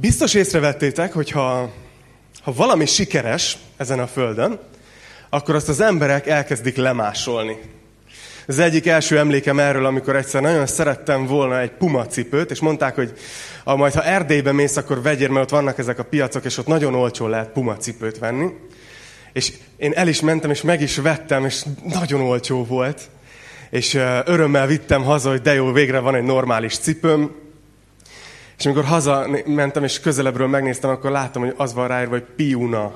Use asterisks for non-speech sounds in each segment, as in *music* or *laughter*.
Biztos észrevettétek, hogy ha, ha valami sikeres ezen a földön, akkor azt az emberek elkezdik lemásolni. Az egyik első emlékem erről, amikor egyszer nagyon szerettem volna egy puma cipőt, és mondták, hogy a, majd ha Erdélybe mész, akkor vegyél, mert ott vannak ezek a piacok, és ott nagyon olcsó lehet puma cipőt venni. És én el is mentem, és meg is vettem, és nagyon olcsó volt. És örömmel vittem haza, hogy de jó, végre van egy normális cipőm. És amikor haza mentem, és közelebbről megnéztem, akkor láttam, hogy az van ráírva, hogy Piuna.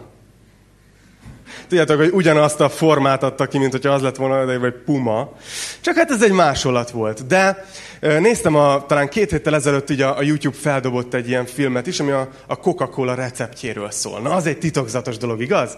Tudjátok, hogy ugyanazt a formát adta ki, mint hogyha az lett volna, vagy Puma. Csak hát ez egy másolat volt. De néztem, a, talán két héttel ezelőtt így a, a YouTube feldobott egy ilyen filmet is, ami a, a Coca-Cola receptjéről szól. Na, az egy titokzatos dolog, igaz?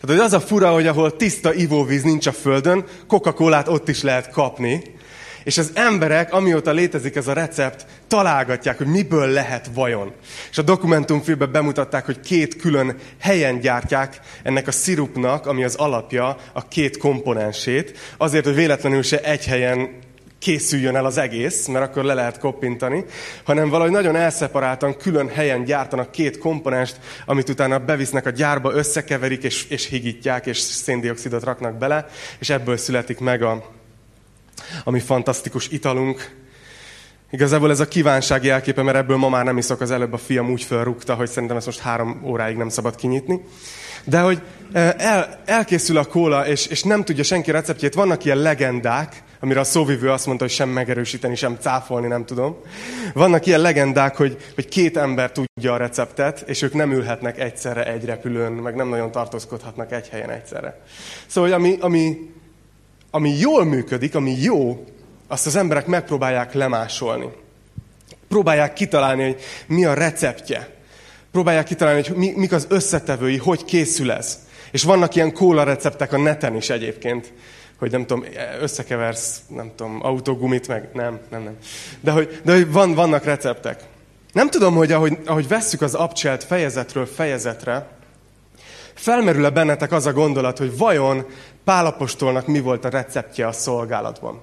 Tehát, hogy az a fura, hogy ahol tiszta ivóvíz nincs a földön, Coca-Colát ott is lehet kapni. És az emberek, amióta létezik ez a recept, találgatják, hogy miből lehet vajon. És a dokumentumfilmben bemutatták, hogy két külön helyen gyártják ennek a szirupnak, ami az alapja, a két komponensét, azért, hogy véletlenül se egy helyen készüljön el az egész, mert akkor le lehet koppintani, hanem valahogy nagyon elszeparáltan, külön helyen gyártanak két komponenst, amit utána bevisznek a gyárba, összekeverik, és, és higítják, és széndiokszidot raknak bele, és ebből születik meg a, a mi fantasztikus italunk. Igazából ez a kívánsági elképe, mert ebből ma már nem iszok, az előbb a fiam úgy felrúgta, hogy szerintem ezt most három óráig nem szabad kinyitni. De hogy eh, el, elkészül a kóla, és, és nem tudja senki receptjét, vannak ilyen legendák, amire a szóvivő azt mondta, hogy sem megerősíteni, sem cáfolni, nem tudom. Vannak ilyen legendák, hogy, hogy két ember tudja a receptet, és ők nem ülhetnek egyszerre egy repülőn, meg nem nagyon tartózkodhatnak egy helyen egyszerre. Szóval, hogy ami, ami, ami jól működik, ami jó, azt az emberek megpróbálják lemásolni. Próbálják kitalálni, hogy mi a receptje. Próbálják kitalálni, hogy mi, mik az összetevői, hogy készül ez. És vannak ilyen kóla receptek a neten is egyébként, hogy nem tudom, összekeversz, nem tudom, autógumit, meg nem, nem, nem. De hogy, de hogy van, vannak receptek. Nem tudom, hogy ahogy, ahogy vesszük az abcselt fejezetről fejezetre, felmerül-e bennetek az a gondolat, hogy vajon Pálapostolnak mi volt a receptje a szolgálatban.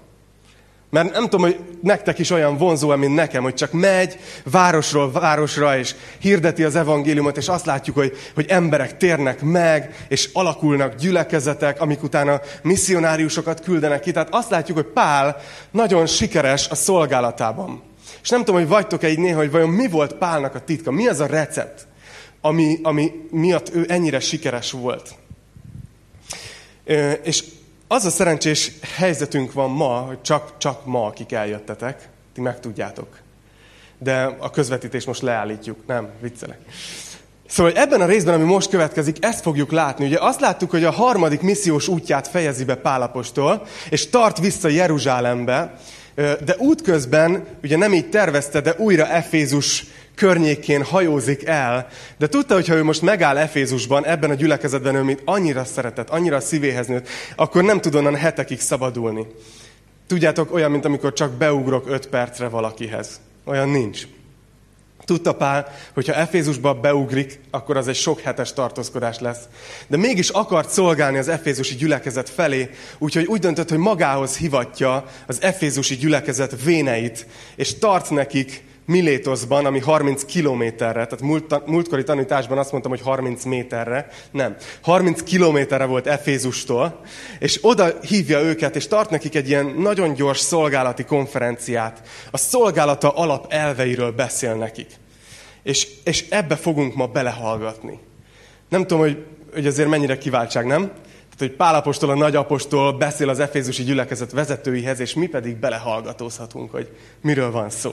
Mert nem tudom, hogy nektek is olyan vonzó, mint nekem, hogy csak megy városról városra, és hirdeti az evangéliumot, és azt látjuk, hogy, hogy emberek térnek meg, és alakulnak gyülekezetek, amik utána misszionáriusokat küldenek ki. Tehát azt látjuk, hogy Pál nagyon sikeres a szolgálatában. És nem tudom, hogy vagytok-e így néha, hogy vajon mi volt Pálnak a titka, mi az a recept, ami, ami miatt ő ennyire sikeres volt. És az a szerencsés helyzetünk van ma, hogy csak, csak ma, akik eljöttetek, ti megtudjátok. De a közvetítés most leállítjuk, nem, viccelek. Szóval ebben a részben, ami most következik, ezt fogjuk látni. Ugye azt láttuk, hogy a harmadik missziós útját fejezi be Pálapostól, és tart vissza Jeruzsálembe, de útközben, ugye nem így tervezte, de újra Efézus környékén hajózik el, de tudta, hogy ha ő most megáll Efézusban, ebben a gyülekezetben ő mint annyira szeretett, annyira szívéhez nőtt, akkor nem tud onnan hetekig szabadulni. Tudjátok, olyan, mint amikor csak beugrok öt percre valakihez. Olyan nincs. Tudta Pál, hogy ha Efézusba beugrik, akkor az egy sok hetes tartózkodás lesz. De mégis akart szolgálni az efézusi gyülekezet felé, úgyhogy úgy döntött, hogy magához hivatja az efézusi gyülekezet véneit, és tart nekik Milétoszban, ami 30 kilométerre, tehát múlt, múltkori tanításban azt mondtam, hogy 30 méterre, nem. 30 kilométerre volt Efézustól, és oda hívja őket, és tart nekik egy ilyen nagyon gyors szolgálati konferenciát. A szolgálata alap elveiről beszél nekik. És, és ebbe fogunk ma belehallgatni. Nem tudom, hogy, hogy azért mennyire kiváltság, nem? Tehát, hogy Pálapostól, a nagyapostól beszél az efézusi gyülekezet vezetőihez, és mi pedig belehallgatózhatunk, hogy miről van szó.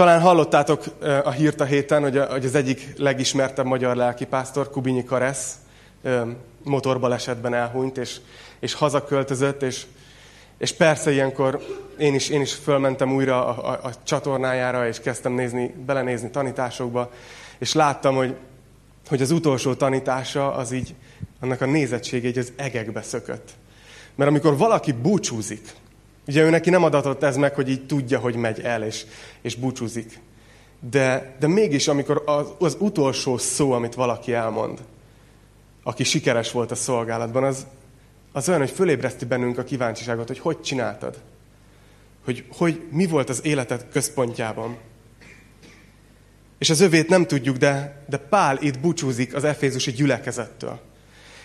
Talán hallottátok a hírt a héten, hogy az egyik legismertebb magyar lelkipásztor, Kubinyi Karesz, motorbalesetben elhunyt, és, és hazaköltözött, és, és persze ilyenkor én is, én is fölmentem újra a, a, a csatornájára, és kezdtem nézni, belenézni tanításokba, és láttam, hogy, hogy az utolsó tanítása, az így, annak a nézettsége így az egekbe szökött. Mert amikor valaki búcsúzik, Ugye ő neki nem adatott ez meg, hogy így tudja, hogy megy el, és, és búcsúzik. De, de mégis, amikor az, az utolsó szó, amit valaki elmond, aki sikeres volt a szolgálatban, az, az olyan, hogy fölébreszti bennünk a kíváncsiságot, hogy hogy csináltad. Hogy, hogy mi volt az életed központjában. És az övét nem tudjuk, de, de Pál itt búcsúzik az efézusi gyülekezettől.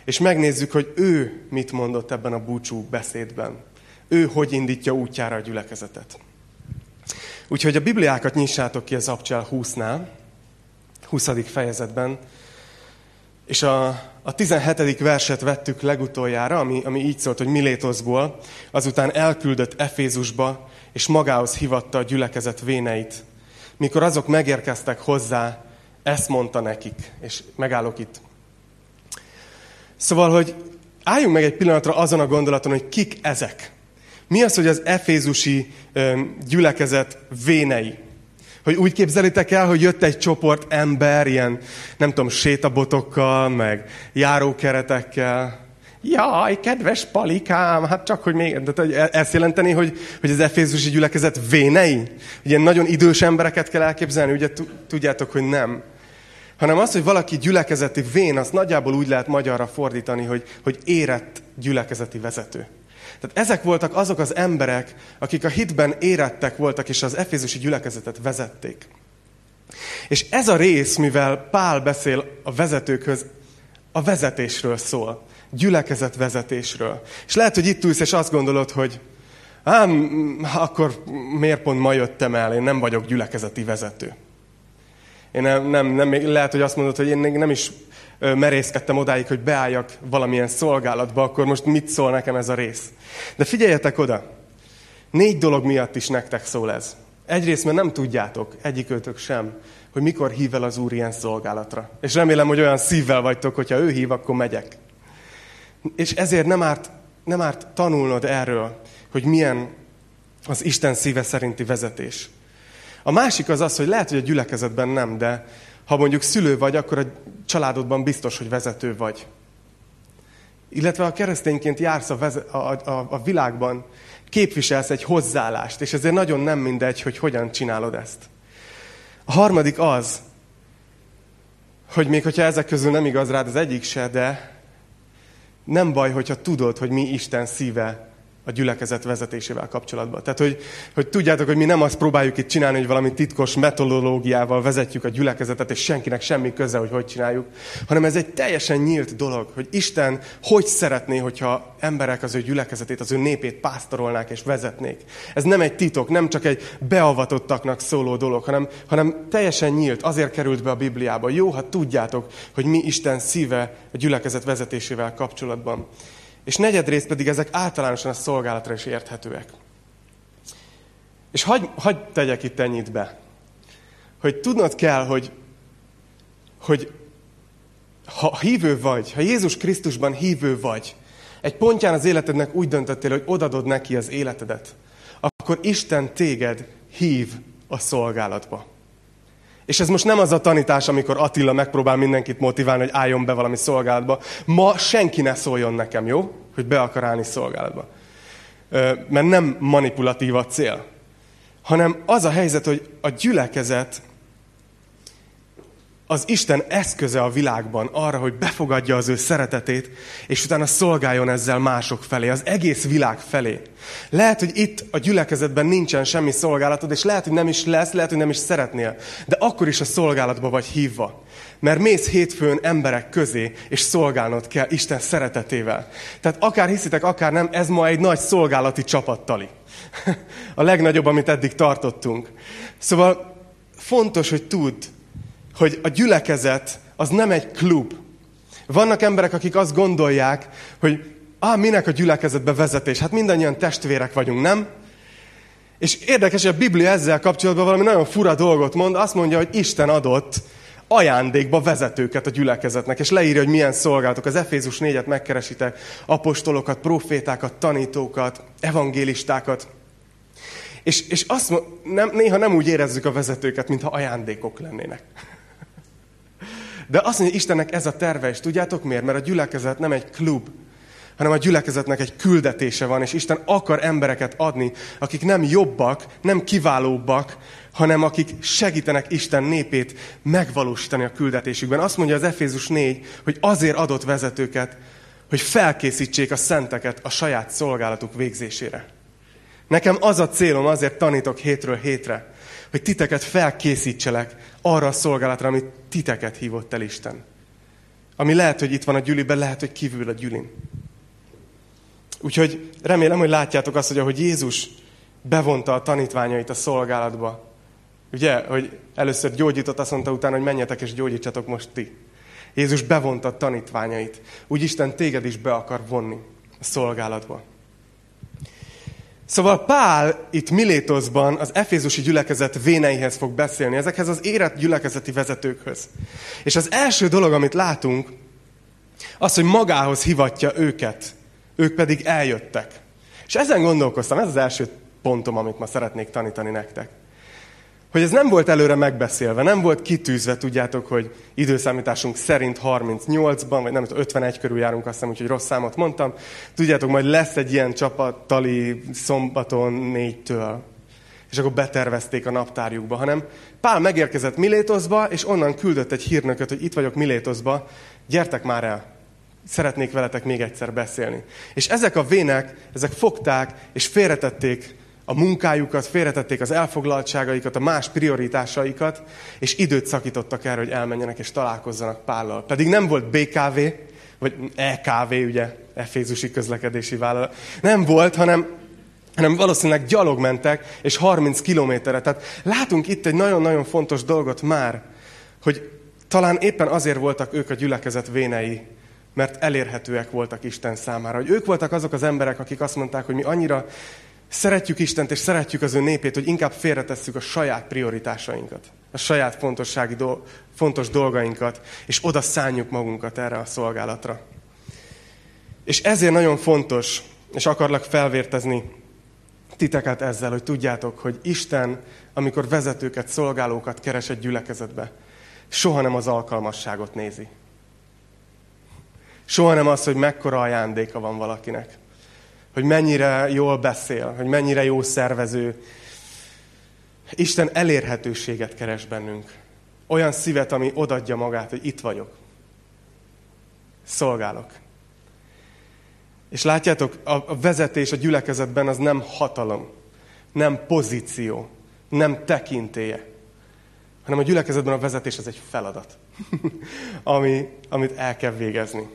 És megnézzük, hogy ő mit mondott ebben a búcsú beszédben. Ő hogy indítja útjára a gyülekezetet. Úgyhogy a Bibliákat nyissátok ki az Abcsel 20-nál, 20. fejezetben, és a, a 17. verset vettük legutoljára, ami, ami így szólt, hogy Milétoszból, azután elküldött Efézusba, és magához hivatta a gyülekezet véneit. Mikor azok megérkeztek hozzá, ezt mondta nekik, és megállok itt. Szóval, hogy álljunk meg egy pillanatra azon a gondolaton, hogy kik ezek. Mi az, hogy az efézusi gyülekezet vénei? Hogy úgy képzelitek el, hogy jött egy csoport ember, ilyen, nem tudom, sétabotokkal, meg járókeretekkel. Jaj, kedves palikám, hát csak, hogy még, de e- ezt jelenteni, hogy, hogy az efézusi gyülekezet vénei? Ugye nagyon idős embereket kell elképzelni, ugye tudjátok, hogy nem. Hanem az, hogy valaki gyülekezeti vén, azt nagyjából úgy lehet magyarra fordítani, hogy, hogy érett gyülekezeti vezető. Tehát ezek voltak azok az emberek, akik a hitben érettek voltak, és az efézusi gyülekezetet vezették. És ez a rész, mivel Pál beszél a vezetőkhöz, a vezetésről szól. Gyülekezet vezetésről. És lehet, hogy itt ülsz, és azt gondolod, hogy ám, akkor miért pont ma jöttem el, én nem vagyok gyülekezeti vezető. Én nem, nem, nem, lehet, hogy azt mondod, hogy én nem is merészkedtem odáig, hogy beálljak valamilyen szolgálatba, akkor most mit szól nekem ez a rész? De figyeljetek oda! Négy dolog miatt is nektek szól ez. Egyrészt, mert nem tudjátok, egyikőtök sem, hogy mikor hív el az Úr ilyen szolgálatra. És remélem, hogy olyan szívvel vagytok, hogyha ő hív, akkor megyek. És ezért nem árt, nem árt tanulnod erről, hogy milyen az Isten szíve szerinti vezetés. A másik az az, hogy lehet, hogy a gyülekezetben nem, de ha mondjuk szülő vagy, akkor a családodban biztos, hogy vezető vagy. Illetve ha keresztényként jársz a, veze- a, a, a világban, képviselsz egy hozzáállást, és ezért nagyon nem mindegy, hogy hogyan csinálod ezt. A harmadik az, hogy még hogyha ezek közül nem igaz rád az egyik se, de nem baj, hogyha tudod, hogy mi Isten szíve a gyülekezet vezetésével kapcsolatban. Tehát, hogy, hogy tudjátok, hogy mi nem azt próbáljuk itt csinálni, hogy valami titkos metodológiával vezetjük a gyülekezetet, és senkinek semmi köze, hogy hogy csináljuk, hanem ez egy teljesen nyílt dolog, hogy Isten hogy szeretné, hogyha emberek az ő gyülekezetét, az ő népét pásztorolnák és vezetnék. Ez nem egy titok, nem csak egy beavatottaknak szóló dolog, hanem, hanem teljesen nyílt, azért került be a Bibliába. Jó, ha tudjátok, hogy mi Isten szíve a gyülekezet vezetésével kapcsolatban. És negyedrészt pedig ezek általánosan a szolgálatra is érthetőek. És hagy, hagy tegyek itt ennyit be, hogy tudnod kell, hogy, hogy ha hívő vagy, ha Jézus Krisztusban hívő vagy, egy pontján az életednek úgy döntöttél, hogy odadod neki az életedet, akkor Isten téged hív a szolgálatba. És ez most nem az a tanítás, amikor Attila megpróbál mindenkit motiválni, hogy álljon be valami szolgálatba. Ma senki ne szóljon nekem, jó? Hogy be akar állni szolgálatba. Mert nem manipulatív a cél. Hanem az a helyzet, hogy a gyülekezet az Isten eszköze a világban arra, hogy befogadja az ő szeretetét, és utána szolgáljon ezzel mások felé, az egész világ felé. Lehet, hogy itt a gyülekezetben nincsen semmi szolgálatod, és lehet, hogy nem is lesz, lehet, hogy nem is szeretnél, de akkor is a szolgálatba vagy hívva. Mert mész hétfőn emberek közé, és szolgálnod kell Isten szeretetével. Tehát akár hiszitek, akár nem, ez ma egy nagy szolgálati csapattali. *laughs* A legnagyobb, amit eddig tartottunk. Szóval fontos, hogy tudd, hogy a gyülekezet az nem egy klub. Vannak emberek, akik azt gondolják, hogy á, minek a gyülekezetbe vezetés? Hát mindannyian testvérek vagyunk, nem? És érdekes, hogy a Biblia ezzel kapcsolatban valami nagyon fura dolgot mond. Azt mondja, hogy Isten adott ajándékba vezetőket a gyülekezetnek, és leírja, hogy milyen szolgálatok. Az Efézus 4-et megkeresitek, apostolokat, profétákat, tanítókat, evangélistákat. És, és azt nem, néha nem úgy érezzük a vezetőket, mintha ajándékok lennének. De azt mondja, Istennek ez a terve, és tudjátok miért? Mert a gyülekezet nem egy klub, hanem a gyülekezetnek egy küldetése van, és Isten akar embereket adni, akik nem jobbak, nem kiválóbbak, hanem akik segítenek Isten népét megvalósítani a küldetésükben. Azt mondja az Efézus 4, hogy azért adott vezetőket, hogy felkészítsék a szenteket a saját szolgálatuk végzésére. Nekem az a célom, azért tanítok hétről hétre, hogy titeket felkészítselek arra a szolgálatra, amit titeket hívott el Isten. Ami lehet, hogy itt van a gyűliben, lehet, hogy kívül a gyűlin. Úgyhogy remélem, hogy látjátok azt, hogy ahogy Jézus bevonta a tanítványait a szolgálatba, ugye, hogy először gyógyított, azt mondta utána, hogy menjetek és gyógyítsatok most ti. Jézus bevonta a tanítványait. Úgy Isten téged is be akar vonni a szolgálatba. Szóval Pál itt Milétoszban az efézusi gyülekezet véneihez fog beszélni, ezekhez az érett gyülekezeti vezetőkhöz. És az első dolog, amit látunk, az, hogy magához hivatja őket, ők pedig eljöttek. És ezen gondolkoztam, ez az első pontom, amit ma szeretnék tanítani nektek hogy ez nem volt előre megbeszélve, nem volt kitűzve, tudjátok, hogy időszámításunk szerint 38-ban, vagy nem 51 körül járunk, azt hiszem, úgyhogy rossz számot mondtam. Tudjátok, majd lesz egy ilyen csapattali szombaton négytől. És akkor betervezték a naptárjukba, hanem Pál megérkezett Milétoszba, és onnan küldött egy hírnököt, hogy itt vagyok Milétoszba, gyertek már el, szeretnék veletek még egyszer beszélni. És ezek a vének, ezek fogták, és félretették a munkájukat, félretették az elfoglaltságaikat, a más prioritásaikat, és időt szakítottak erre, hogy elmenjenek és találkozzanak Pállal. Pedig nem volt BKV, vagy EKV, ugye, Efézusi közlekedési vállalat. Nem volt, hanem, hanem valószínűleg gyalog mentek, és 30 kilométerre. Tehát látunk itt egy nagyon-nagyon fontos dolgot már, hogy talán éppen azért voltak ők a gyülekezet vénei, mert elérhetőek voltak Isten számára. Hogy ők voltak azok az emberek, akik azt mondták, hogy mi annyira Szeretjük Istent, és szeretjük az ő népét, hogy inkább félretesszük a saját prioritásainkat, a saját fontossági do- fontos dolgainkat, és oda szálljuk magunkat erre a szolgálatra. És ezért nagyon fontos, és akarlak felvértezni titeket ezzel, hogy tudjátok, hogy Isten, amikor vezetőket, szolgálókat keres egy gyülekezetbe, soha nem az alkalmasságot nézi. Soha nem az, hogy mekkora ajándéka van valakinek hogy mennyire jól beszél, hogy mennyire jó szervező. Isten elérhetőséget keres bennünk. Olyan szívet, ami odadja magát, hogy itt vagyok. Szolgálok. És látjátok, a vezetés a gyülekezetben az nem hatalom, nem pozíció, nem tekintélye, hanem a gyülekezetben a vezetés az egy feladat, *laughs* ami, amit el kell végezni.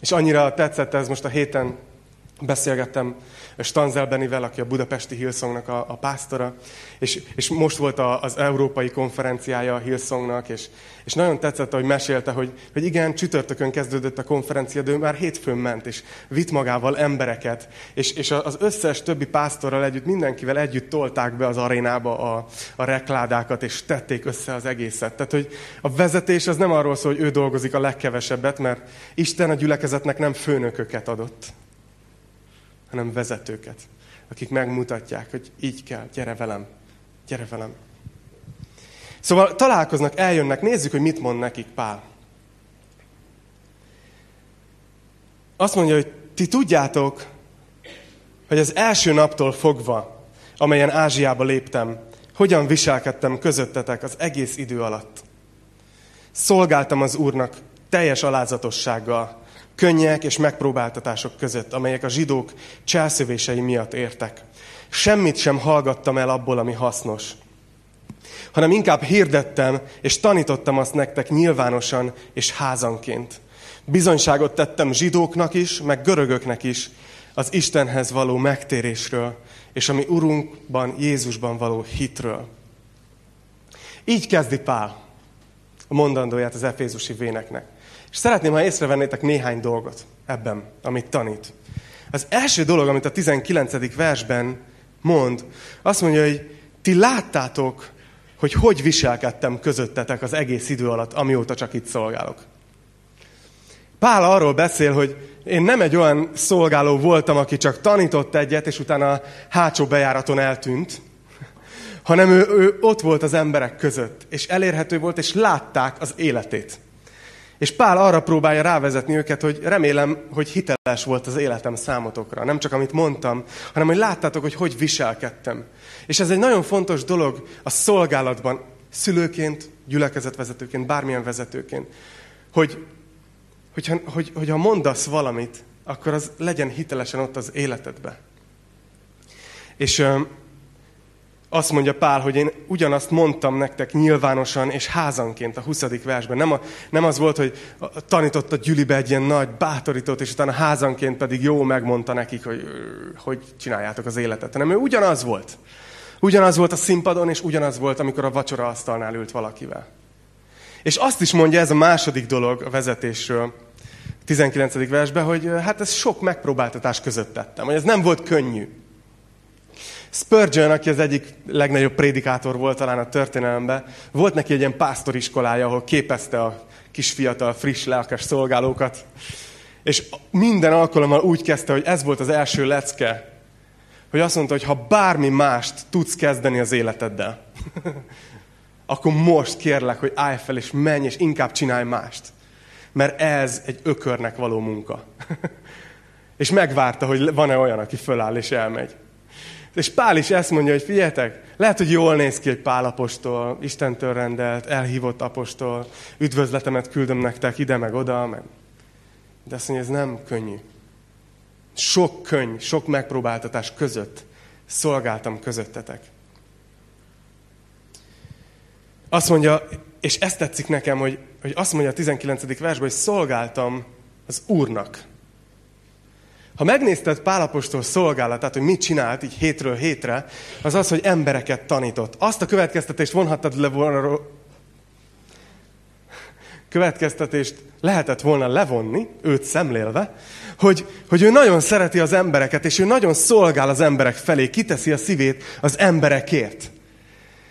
És annyira tetszett ez most a héten beszélgettem Stanzel Benivel, aki a budapesti Hillsongnak a, a pásztora, és, és most volt a, az európai konferenciája a Hillsongnak, és, és nagyon tetszett, hogy mesélte, hogy, hogy igen, csütörtökön kezdődött a konferencia, de ő már hétfőn ment, és vitt magával embereket, és, és az összes többi pásztorral együtt, mindenkivel együtt tolták be az arénába a, a rekládákat, és tették össze az egészet. Tehát, hogy a vezetés az nem arról szól, hogy ő dolgozik a legkevesebbet, mert Isten a gyülekezetnek nem főnököket adott, hanem vezetőket, akik megmutatják, hogy így kell, gyere velem, gyere velem. Szóval találkoznak, eljönnek, nézzük, hogy mit mond nekik Pál. Azt mondja, hogy ti tudjátok, hogy az első naptól fogva, amelyen Ázsiába léptem, hogyan viselkedtem közöttetek az egész idő alatt. Szolgáltam az Úrnak teljes alázatossággal, könnyek és megpróbáltatások között, amelyek a zsidók cselszövései miatt értek. Semmit sem hallgattam el abból, ami hasznos, hanem inkább hirdettem és tanítottam azt nektek nyilvánosan és házanként. Bizonyságot tettem zsidóknak is, meg görögöknek is az Istenhez való megtérésről, és ami Urunkban, Jézusban való hitről. Így kezdi Pál a mondandóját az efézusi véneknek. És szeretném, ha észrevennétek néhány dolgot ebben, amit tanít. Az első dolog, amit a 19. versben mond, azt mondja, hogy ti láttátok, hogy hogy viselkedtem közöttetek az egész idő alatt, amióta csak itt szolgálok. Pál arról beszél, hogy én nem egy olyan szolgáló voltam, aki csak tanított egyet, és utána a hátsó bejáraton eltűnt, hanem ő, ő ott volt az emberek között, és elérhető volt, és látták az életét. És Pál arra próbálja rávezetni őket, hogy remélem, hogy hiteles volt az életem számotokra. Nem csak amit mondtam, hanem hogy láttátok, hogy hogy viselkedtem. És ez egy nagyon fontos dolog a szolgálatban, szülőként, gyülekezetvezetőként, bármilyen vezetőként, hogy, hogyha, hogy, hogyha mondasz valamit, akkor az legyen hitelesen ott az életedbe. És azt mondja Pál, hogy én ugyanazt mondtam nektek nyilvánosan és házanként a 20. versben. Nem, a, nem az volt, hogy tanított a gyülibe egy ilyen nagy bátorítót, és utána házanként pedig jó megmondta nekik, hogy hogy csináljátok az életet. Hanem ő ugyanaz volt. Ugyanaz volt a színpadon, és ugyanaz volt, amikor a vacsora asztalnál ült valakivel. És azt is mondja ez a második dolog a vezetésről, 19. versben, hogy hát ez sok megpróbáltatás között tettem, hogy ez nem volt könnyű. Spurgeon, aki az egyik legnagyobb prédikátor volt talán a történelemben, volt neki egy ilyen pásztoriskolája, ahol képezte a kis fiatal, friss, lelkes szolgálókat. És minden alkalommal úgy kezdte, hogy ez volt az első lecke, hogy azt mondta, hogy ha bármi mást tudsz kezdeni az életeddel, *laughs* akkor most kérlek, hogy állj fel és menj, és inkább csinálj mást. Mert ez egy ökörnek való munka. *laughs* és megvárta, hogy van-e olyan, aki föláll és elmegy. És Pál is ezt mondja, hogy figyeljetek, lehet, hogy jól néz ki egy Pál apostol, Istentől rendelt, elhívott apostol, üdvözletemet küldöm nektek ide meg oda, meg... de azt mondja, ez nem könnyű. Sok könny, sok megpróbáltatás között szolgáltam közöttetek. Azt mondja, és ezt tetszik nekem, hogy, hogy azt mondja a 19. versben, hogy szolgáltam az Úrnak. Ha megnézted Pálapostól szolgálatát, hogy mit csinált így hétről hétre, az az, hogy embereket tanított. Azt a következtetést vonhattad le volna, következtetést lehetett volna levonni, őt szemlélve, hogy, hogy ő nagyon szereti az embereket, és ő nagyon szolgál az emberek felé, kiteszi a szívét az emberekért.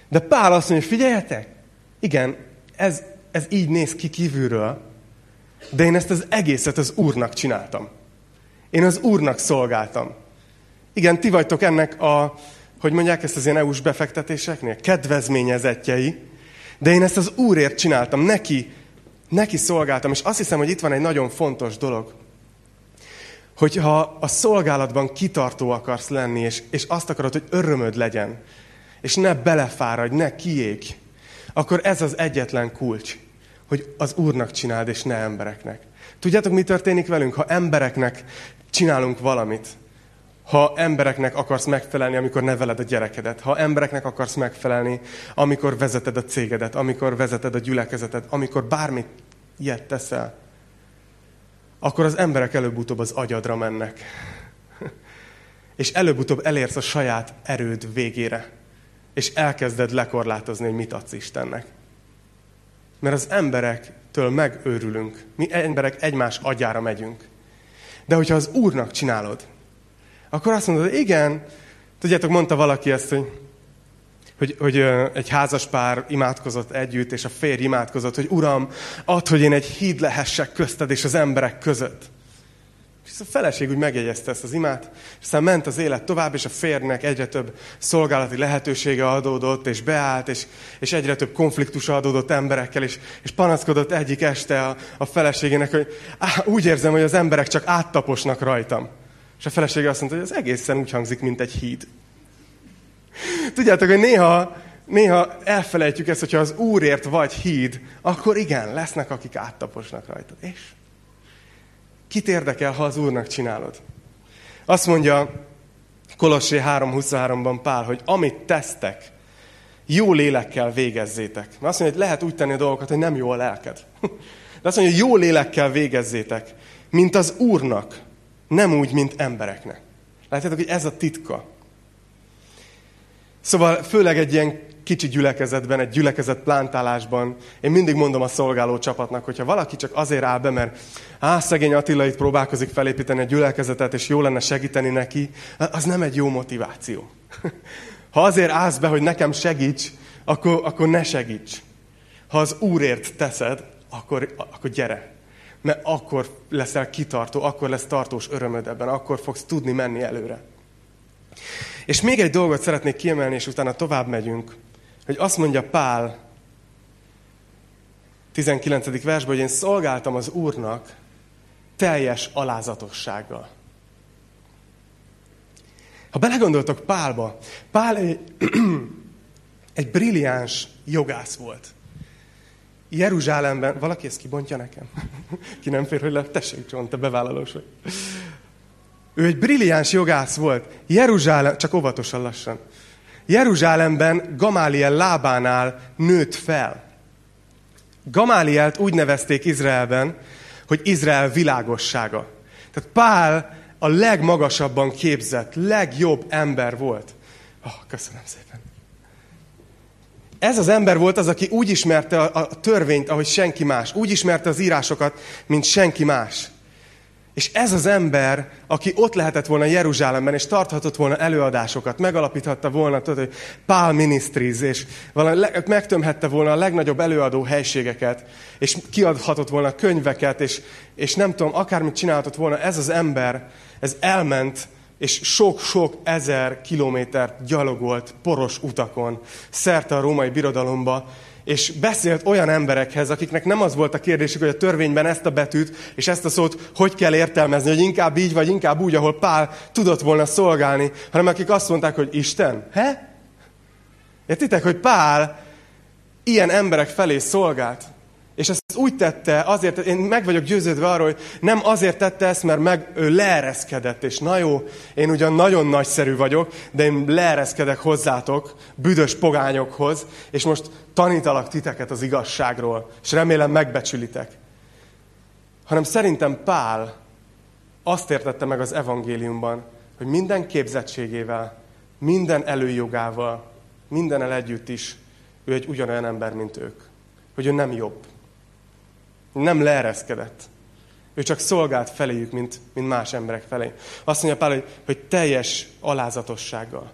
De Pál azt mondja, figyeljetek, igen, ez, ez így néz ki kívülről, de én ezt az egészet az Úrnak csináltam. Én az Úrnak szolgáltam. Igen, ti vagytok ennek a, hogy mondják ezt az ilyen EU-s befektetéseknél, kedvezményezetjei, de én ezt az Úrért csináltam, neki, neki szolgáltam, és azt hiszem, hogy itt van egy nagyon fontos dolog, hogyha a szolgálatban kitartó akarsz lenni, és, és azt akarod, hogy örömöd legyen, és ne belefáradj, ne kiég, akkor ez az egyetlen kulcs, hogy az Úrnak csináld, és ne embereknek. Tudjátok, mi történik velünk, ha embereknek csinálunk valamit. Ha embereknek akarsz megfelelni, amikor neveled a gyerekedet, ha embereknek akarsz megfelelni, amikor vezeted a cégedet, amikor vezeted a gyülekezetet, amikor bármit ilyet teszel, akkor az emberek előbb-utóbb az agyadra mennek. *laughs* És előbb-utóbb elérsz a saját erőd végére. És elkezded lekorlátozni, hogy mit adsz Istennek. Mert az emberektől megőrülünk. Mi emberek egymás agyára megyünk. De hogyha az Úrnak csinálod, akkor azt mondod, igen, tudjátok, mondta valaki ezt, hogy, hogy, hogy egy házas pár imádkozott együtt, és a férj imádkozott, hogy Uram, add, hogy én egy híd lehessek közted és az emberek között. És a feleség úgy megjegyezte ezt az imát, és aztán ment az élet tovább, és a férnek egyre több szolgálati lehetősége adódott, és beállt, és, és egyre több konfliktus adódott emberekkel, és, és panaszkodott egyik este a, a feleségének, hogy á, úgy érzem, hogy az emberek csak áttaposnak rajtam. És a felesége azt mondta, hogy ez egészen úgy hangzik, mint egy híd. Tudjátok, hogy néha, néha elfelejtjük ezt, hogyha az Úrért vagy híd, akkor igen, lesznek, akik áttaposnak rajtad. És Kit érdekel, ha az Úrnak csinálod? Azt mondja Kolossé 3.23-ban Pál, hogy amit tesztek, jó lélekkel végezzétek. Mert azt mondja, hogy lehet úgy tenni a dolgokat, hogy nem jó a lelked. *laughs* De azt mondja, hogy jó lélekkel végezzétek, mint az Úrnak, nem úgy, mint embereknek. Látjátok, hogy ez a titka. Szóval főleg egy ilyen kicsi gyülekezetben, egy gyülekezet plántálásban, én mindig mondom a szolgáló csapatnak, hogyha valaki csak azért áll be, mert á, szegény Attila itt próbálkozik felépíteni egy gyülekezetet, és jó lenne segíteni neki, az nem egy jó motiváció. Ha azért állsz be, hogy nekem segíts, akkor, akkor ne segíts. Ha az Úrért teszed, akkor, akkor gyere. Mert akkor leszel kitartó, akkor lesz tartós örömöd ebben, akkor fogsz tudni menni előre. És még egy dolgot szeretnék kiemelni, és utána tovább megyünk hogy azt mondja Pál 19. versben, hogy én szolgáltam az Úrnak teljes alázatossággal. Ha belegondoltok Pálba, Pál egy, *clears throat* egy brilliáns jogász volt. Jeruzsálemben, valaki ezt kibontja nekem? *laughs* Ki nem fér, hogy le? Tessék, John, te bevállalós. Ő egy brilliáns jogász volt. Jeruzsálem, csak óvatosan lassan. Jeruzsálemben Gamáliel lábánál nőtt fel. Gamálielt úgy nevezték Izraelben, hogy Izrael világossága. Tehát Pál a legmagasabban képzett, legjobb ember volt. Oh, köszönöm szépen. Ez az ember volt az, aki úgy ismerte a, a törvényt, ahogy senki más. Úgy ismerte az írásokat, mint senki más. És ez az ember, aki ott lehetett volna Jeruzsálemben, és tarthatott volna előadásokat, megalapíthatta volna, tudod, hogy Pál Ministries, és megtömhette volna a legnagyobb előadó helységeket, és kiadhatott volna könyveket, és, és nem tudom, akármit csinálhatott volna, ez az ember, ez elment, és sok-sok ezer kilométert gyalogolt poros utakon, szerte a római birodalomba, és beszélt olyan emberekhez, akiknek nem az volt a kérdésük, hogy a törvényben ezt a betűt és ezt a szót hogy kell értelmezni, hogy inkább így, vagy inkább úgy, ahol Pál tudott volna szolgálni, hanem akik azt mondták, hogy Isten, he? Értitek, hogy Pál ilyen emberek felé szolgált. És ezt úgy tette, azért, én meg vagyok győződve arról, hogy nem azért tette ezt, mert meg, ő leereszkedett, és na jó, én ugyan nagyon nagyszerű vagyok, de én leereszkedek hozzátok, büdös pogányokhoz, és most tanítalak titeket az igazságról, és remélem megbecsülitek. Hanem szerintem Pál azt értette meg az evangéliumban, hogy minden képzettségével, minden előjogával, mindennel együtt is ő egy ugyanolyan ember, mint ők. Hogy ő nem jobb nem leereszkedett. Ő csak szolgált feléjük, mint, mint más emberek felé. Azt mondja Pál, hogy, hogy teljes alázatossággal.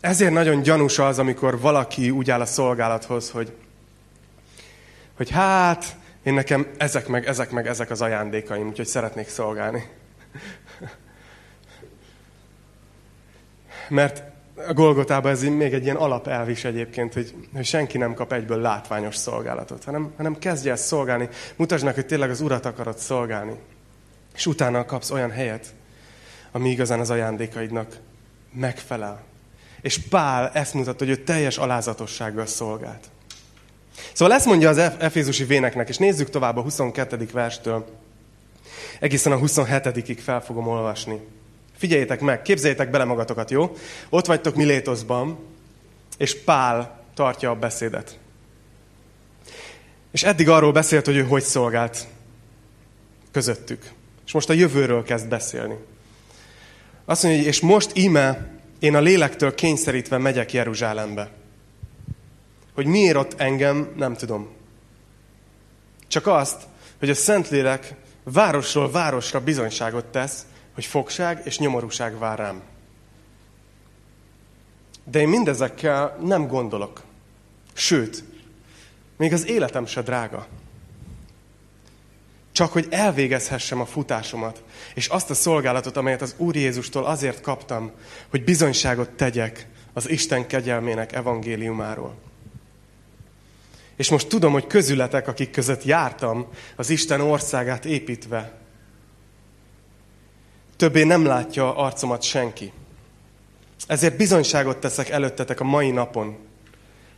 Ezért nagyon gyanús az, amikor valaki úgy áll a szolgálathoz, hogy, hogy hát, én nekem ezek meg, ezek meg, ezek az ajándékaim, úgyhogy szeretnék szolgálni. *laughs* Mert a Golgotában ez még egy ilyen alapelv is egyébként, hogy, hogy senki nem kap egyből látványos szolgálatot, hanem, hanem kezdje ezt szolgálni. Mutasd meg, hogy tényleg az Urat akarod szolgálni. És utána kapsz olyan helyet, ami igazán az ajándékaidnak megfelel. És Pál ezt mutatta, hogy ő teljes alázatossággal szolgált. Szóval ezt mondja az Efézusi véneknek, és nézzük tovább a 22. verstől. Egészen a 27-ig fel fogom olvasni. Figyeljétek meg, képzeljétek bele magatokat, jó? Ott vagytok Milétoszban, és Pál tartja a beszédet. És eddig arról beszélt, hogy ő hogy szolgált közöttük. És most a jövőről kezd beszélni. Azt mondja, hogy és most íme én a lélektől kényszerítve megyek Jeruzsálembe. Hogy miért ott engem, nem tudom. Csak azt, hogy a Szentlélek városról városra bizonyságot tesz, hogy fogság és nyomorúság vár rám. De én mindezekkel nem gondolok. Sőt, még az életem se drága. Csak hogy elvégezhessem a futásomat, és azt a szolgálatot, amelyet az Úr Jézustól azért kaptam, hogy bizonyságot tegyek az Isten kegyelmének evangéliumáról. És most tudom, hogy közületek, akik között jártam, az Isten országát építve, Többé nem látja arcomat senki. Ezért bizonyságot teszek előttetek a mai napon,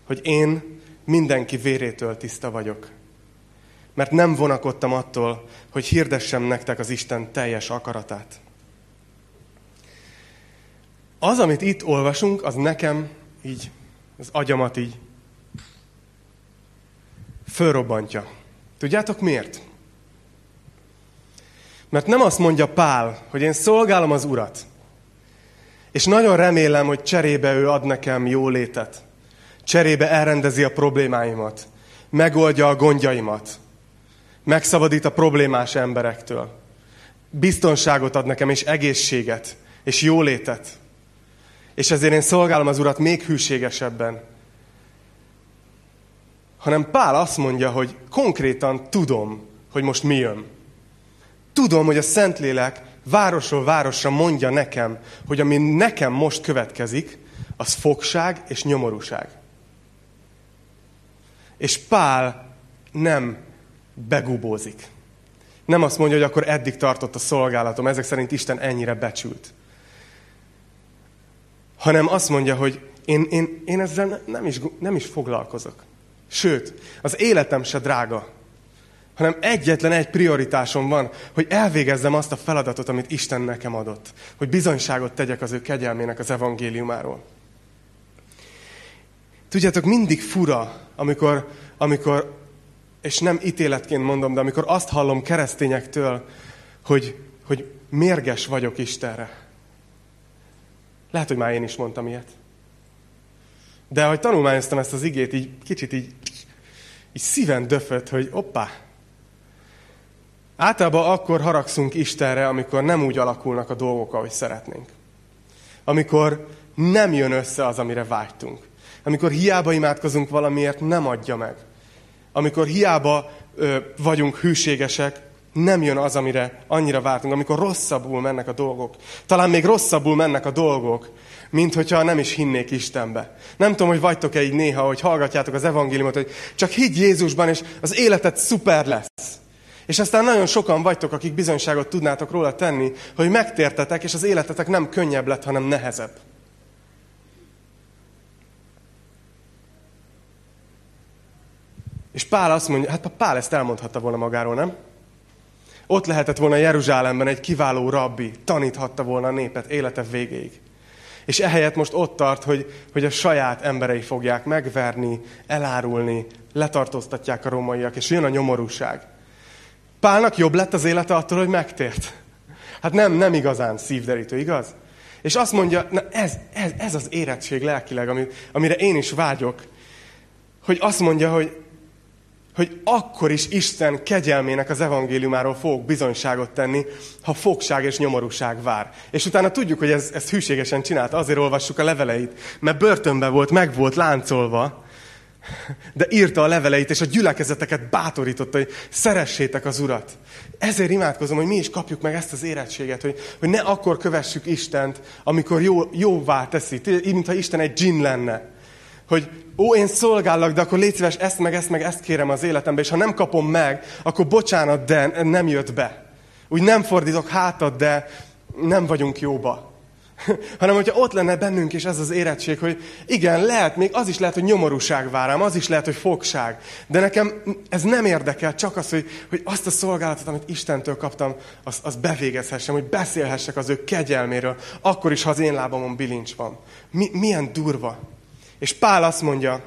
hogy én mindenki vérétől tiszta vagyok. Mert nem vonakodtam attól, hogy hirdessem nektek az Isten teljes akaratát. Az, amit itt olvasunk, az nekem így, az agyamat így fölrobbantja. Tudjátok miért? Mert nem azt mondja Pál, hogy én szolgálom az Urat, és nagyon remélem, hogy cserébe ő ad nekem jólétet. Cserébe elrendezi a problémáimat, megoldja a gondjaimat, megszabadít a problémás emberektől. Biztonságot ad nekem, és egészséget, és jólétet. És ezért én szolgálom az Urat még hűségesebben. Hanem Pál azt mondja, hogy konkrétan tudom, hogy most mi jön. Tudom, hogy a Szentlélek városról városra mondja nekem, hogy ami nekem most következik, az fogság és nyomorúság. És Pál nem begubózik. Nem azt mondja, hogy akkor eddig tartott a szolgálatom, ezek szerint Isten ennyire becsült. Hanem azt mondja, hogy én, én, én ezzel nem is, nem is foglalkozok. Sőt, az életem se drága hanem egyetlen egy prioritásom van, hogy elvégezzem azt a feladatot, amit Isten nekem adott. Hogy bizonyságot tegyek az ő kegyelmének az evangéliumáról. Tudjátok, mindig fura, amikor, amikor, és nem ítéletként mondom, de amikor azt hallom keresztényektől, hogy, hogy mérges vagyok Istenre. Lehet, hogy már én is mondtam ilyet. De ahogy tanulmányoztam ezt az igét, így kicsit így, így szíven döfött, hogy oppá. Általában akkor haragszunk Istenre, amikor nem úgy alakulnak a dolgok, ahogy szeretnénk. Amikor nem jön össze az, amire vágytunk. Amikor hiába imádkozunk valamiért, nem adja meg. Amikor hiába ö, vagyunk hűségesek, nem jön az, amire annyira vártunk. Amikor rosszabbul mennek a dolgok. Talán még rosszabbul mennek a dolgok, mint hogyha nem is hinnék Istenbe. Nem tudom, hogy vagytok-e így néha, hogy hallgatjátok az evangéliumot, hogy csak higgy Jézusban, és az életed szuper lesz. És aztán nagyon sokan vagytok, akik bizonyságot tudnátok róla tenni, hogy megtértetek, és az életetek nem könnyebb lett, hanem nehezebb. És Pál azt mondja, hát Pál ezt elmondhatta volna magáról, nem? Ott lehetett volna Jeruzsálemben egy kiváló rabbi, taníthatta volna a népet élete végéig. És ehelyett most ott tart, hogy, hogy a saját emberei fogják megverni, elárulni, letartóztatják a romaiak, és jön a nyomorúság. Pálnak jobb lett az élete attól, hogy megtért. Hát nem, nem igazán szívderítő, igaz? És azt mondja, na ez, ez, ez az érettség lelkileg, amire én is vágyok, hogy azt mondja, hogy hogy akkor is Isten kegyelmének az evangéliumáról fogok bizonyságot tenni, ha fogság és nyomorúság vár. És utána tudjuk, hogy ez, ezt hűségesen csinálta, azért olvassuk a leveleit, mert börtönben volt, meg volt láncolva, de írta a leveleit, és a gyülekezeteket bátorította, hogy szeressétek az Urat. Ezért imádkozom, hogy mi is kapjuk meg ezt az érettséget, hogy, hogy ne akkor kövessük Istent, amikor jó, jóvá teszi, mintha Isten egy dzsin lenne hogy ó, én szolgállak, de akkor légy szíves, ezt meg ezt meg ezt kérem az életembe, és ha nem kapom meg, akkor bocsánat, de nem jött be. Úgy nem fordítok hátat, de nem vagyunk jóba. *laughs* hanem hogyha ott lenne bennünk is ez az érettség, hogy igen, lehet, még az is lehet, hogy nyomorúság vár rám, az is lehet, hogy fogság. De nekem ez nem érdekel, csak az, hogy, hogy azt a szolgálatot, amit Istentől kaptam, azt, azt bevégezhessem, hogy beszélhessek az ő kegyelméről, akkor is, ha az én lábamon bilincs van. Mi, milyen durva. És Pál azt mondja,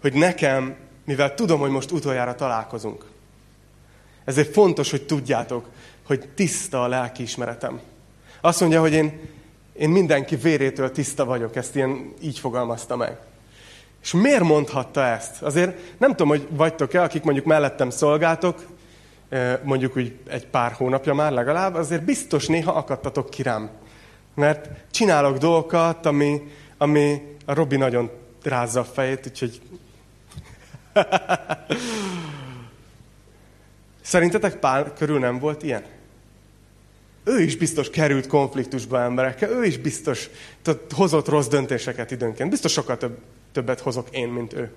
hogy nekem, mivel tudom, hogy most utoljára találkozunk, ezért fontos, hogy tudjátok, hogy tiszta a lelkiismeretem. Azt mondja, hogy én, én mindenki vérétől tiszta vagyok, ezt ilyen így fogalmazta meg. És miért mondhatta ezt? Azért nem tudom, hogy vagytok-e, akik mondjuk mellettem szolgáltok, mondjuk úgy egy pár hónapja már legalább, azért biztos néha akadtatok ki rám. Mert csinálok dolgokat, ami, ami a Robi nagyon rázza a fejét, úgyhogy... *laughs* Szerintetek Pál körül nem volt ilyen? Ő is biztos került konfliktusba emberekkel, ő is biztos tehát, hozott rossz döntéseket időnként. Biztos sokkal több, többet hozok én, mint ő.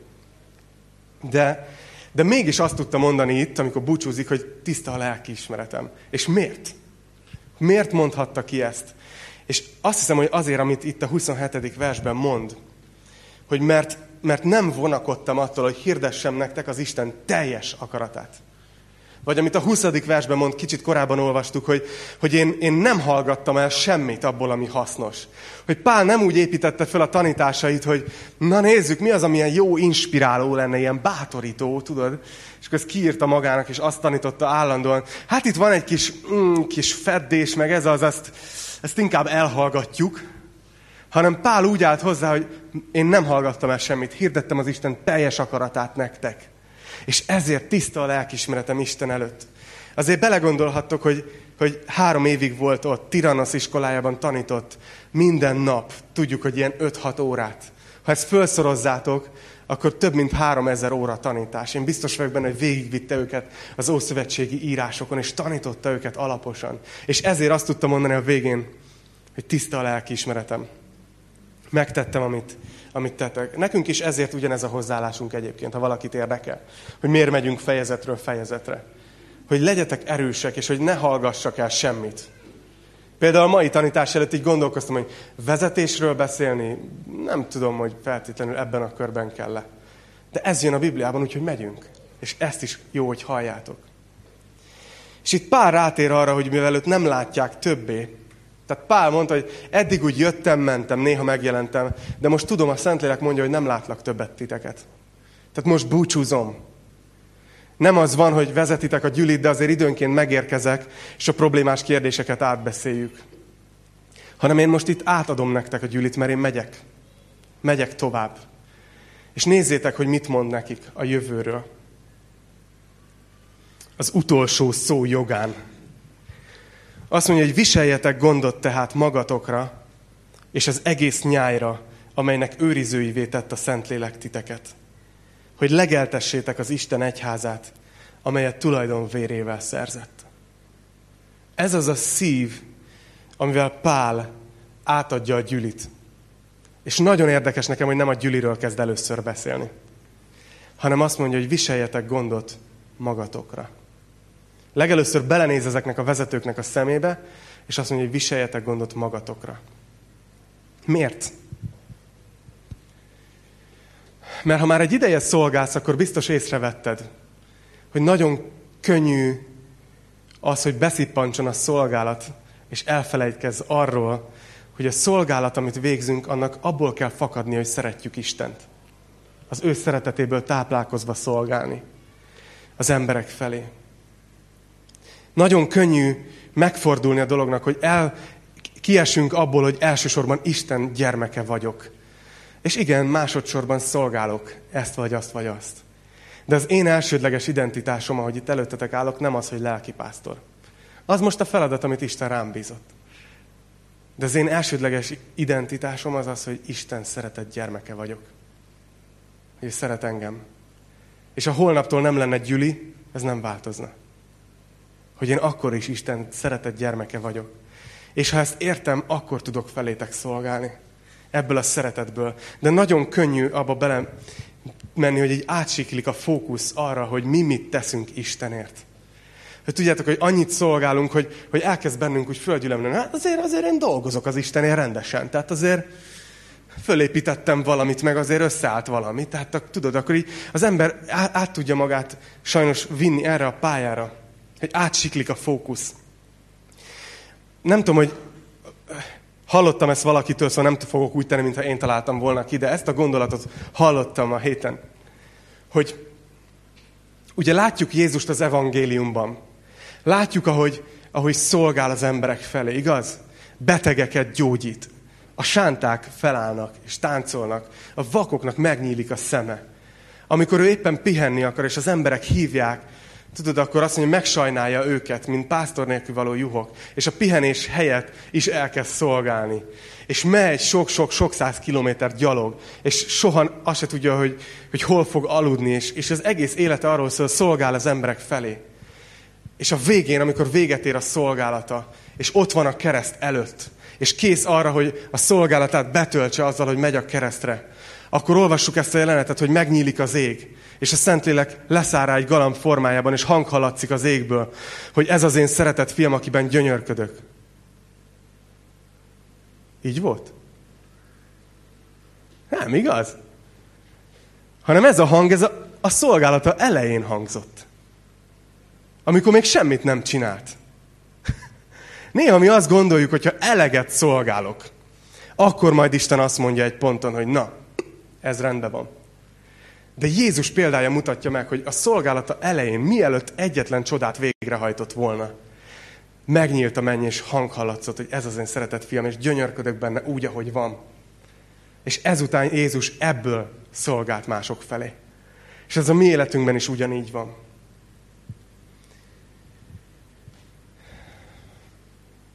De, de mégis azt tudta mondani itt, amikor búcsúzik, hogy tiszta a lelkiismeretem. És miért? Miért mondhatta ki ezt? És azt hiszem, hogy azért, amit itt a 27. versben mond, hogy mert, mert nem vonakodtam attól, hogy hirdessem nektek az Isten teljes akaratát. Vagy amit a 20. versben mond, kicsit korábban olvastuk, hogy, hogy én, én nem hallgattam el semmit abból, ami hasznos. Hogy Pál nem úgy építette fel a tanításait, hogy na nézzük, mi az, amilyen jó, inspiráló lenne, ilyen bátorító, tudod? És akkor ezt kiírta magának, és azt tanította állandóan. Hát itt van egy kis, mm, kis feddés, meg ez az, azt, ezt inkább elhallgatjuk, hanem Pál úgy állt hozzá, hogy én nem hallgattam el semmit, hirdettem az Isten teljes akaratát nektek. És ezért tiszta a lelkismeretem Isten előtt. Azért belegondolhattok, hogy, hogy három évig volt ott, Tiranos iskolájában tanított, minden nap, tudjuk, hogy ilyen 5-6 órát. Ha ezt felszorozzátok, akkor több mint három ezer óra tanítás. Én biztos vagyok benne, hogy végigvitte őket az ószövetségi írásokon, és tanította őket alaposan. És ezért azt tudtam mondani a végén, hogy tiszta a lelkiismeretem. Megtettem, amit, amit tettek. Nekünk is ezért ugyanez a hozzáállásunk egyébként, ha valakit érdekel. Hogy miért megyünk fejezetről fejezetre. Hogy legyetek erősek, és hogy ne hallgassak el semmit. Például a mai tanítás előtt így gondolkoztam, hogy vezetésről beszélni, nem tudom, hogy feltétlenül ebben a körben kell -e. De ez jön a Bibliában, úgyhogy megyünk. És ezt is jó, hogy halljátok. És itt Pál rátér arra, hogy mivel őt nem látják többé, tehát Pál mondta, hogy eddig úgy jöttem, mentem, néha megjelentem, de most tudom, a Szentlélek mondja, hogy nem látlak többet titeket. Tehát most búcsúzom. Nem az van, hogy vezetitek a gyűlit, de azért időnként megérkezek, és a problémás kérdéseket átbeszéljük. Hanem én most itt átadom nektek a gyűlit, mert én megyek. Megyek tovább. És nézzétek, hogy mit mond nekik a jövőről. Az utolsó szó jogán. Azt mondja, hogy viseljetek gondot tehát magatokra, és az egész nyájra, amelynek őrizőivé tett a Szentlélek titeket. Hogy legeltessétek az Isten egyházát, amelyet tulajdon vérével szerzett. Ez az a szív, amivel Pál átadja a gyülit. És nagyon érdekes nekem, hogy nem a gyüliről kezd először beszélni, hanem azt mondja, hogy viseljetek gondot magatokra. Legelőször belenéz ezeknek a vezetőknek a szemébe, és azt mondja, hogy viseljetek gondot magatokra. Miért? Mert ha már egy ideje szolgálsz, akkor biztos észrevetted, hogy nagyon könnyű az, hogy beszippancson a szolgálat, és elfelejtkezz arról, hogy a szolgálat, amit végzünk, annak abból kell fakadni, hogy szeretjük Istent. Az ő szeretetéből táplálkozva szolgálni az emberek felé. Nagyon könnyű megfordulni a dolognak, hogy el, kiesünk abból, hogy elsősorban Isten gyermeke vagyok. És igen, másodszorban szolgálok ezt vagy azt vagy azt. De az én elsődleges identitásom, ahogy itt előttetek állok, nem az, hogy lelkipásztor. Az most a feladat, amit Isten rám bízott. De az én elsődleges identitásom az az, hogy Isten szeretett gyermeke vagyok. Hogy szeret engem. És ha holnaptól nem lenne gyüli, ez nem változna. Hogy én akkor is Isten szeretett gyermeke vagyok. És ha ezt értem, akkor tudok felétek szolgálni. Ebből a szeretetből. De nagyon könnyű abba bele menni, hogy egy átsiklik a fókusz arra, hogy mi mit teszünk Istenért hogy tudjátok, hogy annyit szolgálunk, hogy, hogy elkezd bennünk úgy földgyülemleni. Hát azért, azért én dolgozok az Istenért rendesen. Tehát azért fölépítettem valamit, meg azért összeállt valami. Tehát tudod, akkor így az ember át, át tudja magát sajnos vinni erre a pályára, hogy átsiklik a fókusz. Nem tudom, hogy hallottam ezt valakitől, szóval nem fogok úgy tenni, mintha én találtam volna ki, de ezt a gondolatot hallottam a héten, hogy ugye látjuk Jézust az evangéliumban, Látjuk, ahogy, ahogy szolgál az emberek felé, igaz? Betegeket gyógyít. A sánták felállnak és táncolnak. A vakoknak megnyílik a szeme. Amikor ő éppen pihenni akar, és az emberek hívják, tudod, akkor azt mondja, megsajnálja őket, mint pásztor nélkül való juhok. És a pihenés helyett is elkezd szolgálni. És megy sok-sok-sok száz kilométer gyalog, és soha azt se tudja, hogy, hogy hol fog aludni, és, és az egész élete arról szól, szolgál az emberek felé. És a végén, amikor véget ér a szolgálata, és ott van a kereszt előtt, és kész arra, hogy a szolgálatát betöltse azzal, hogy megy a keresztre, akkor olvassuk ezt a jelenetet, hogy megnyílik az ég, és a Szentlélek leszáll rá egy galamb formájában, és hang haladszik az égből, hogy ez az én szeretett fiam, akiben gyönyörködök. Így volt? Nem, igaz? Hanem ez a hang, ez a, a szolgálata elején hangzott. Amikor még semmit nem csinált. *laughs* Néha mi azt gondoljuk, hogy ha eleget szolgálok, akkor majd Isten azt mondja egy ponton, hogy na, ez rendben van. De Jézus példája mutatja meg, hogy a szolgálata elején, mielőtt egyetlen csodát végrehajtott volna, megnyílt a menny, és hang hallatszott, hogy ez az én szeretett fiam, és gyönyörködök benne úgy, ahogy van. És ezután Jézus ebből szolgált mások felé. És ez a mi életünkben is ugyanígy van.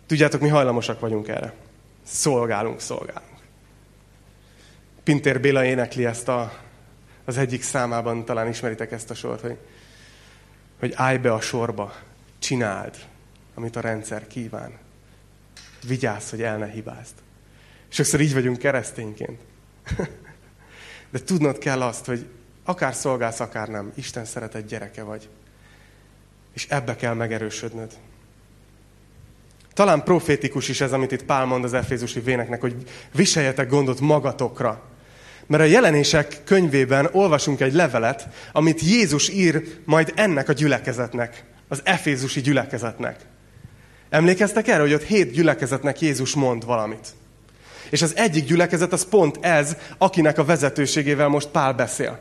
Tudjátok, mi hajlamosak vagyunk erre. Szolgálunk, szolgálunk. Pintér Béla énekli ezt a, az egyik számában, talán ismeritek ezt a sort, hogy, hogy állj be a sorba, csináld, amit a rendszer kíván. Vigyázz, hogy el ne hibázd. Sokszor így vagyunk keresztényként. *laughs* De tudnod kell azt, hogy akár szolgálsz, akár nem, Isten szeretett gyereke vagy. És ebbe kell megerősödnöd. Talán profétikus is ez, amit itt Pál mond az Efézusi véneknek, hogy viseljetek gondot magatokra. Mert a jelenések könyvében olvasunk egy levelet, amit Jézus ír majd ennek a gyülekezetnek, az efézusi gyülekezetnek. Emlékeztek erre, hogy ott hét gyülekezetnek Jézus mond valamit. És az egyik gyülekezet az pont ez, akinek a vezetőségével most Pál beszél.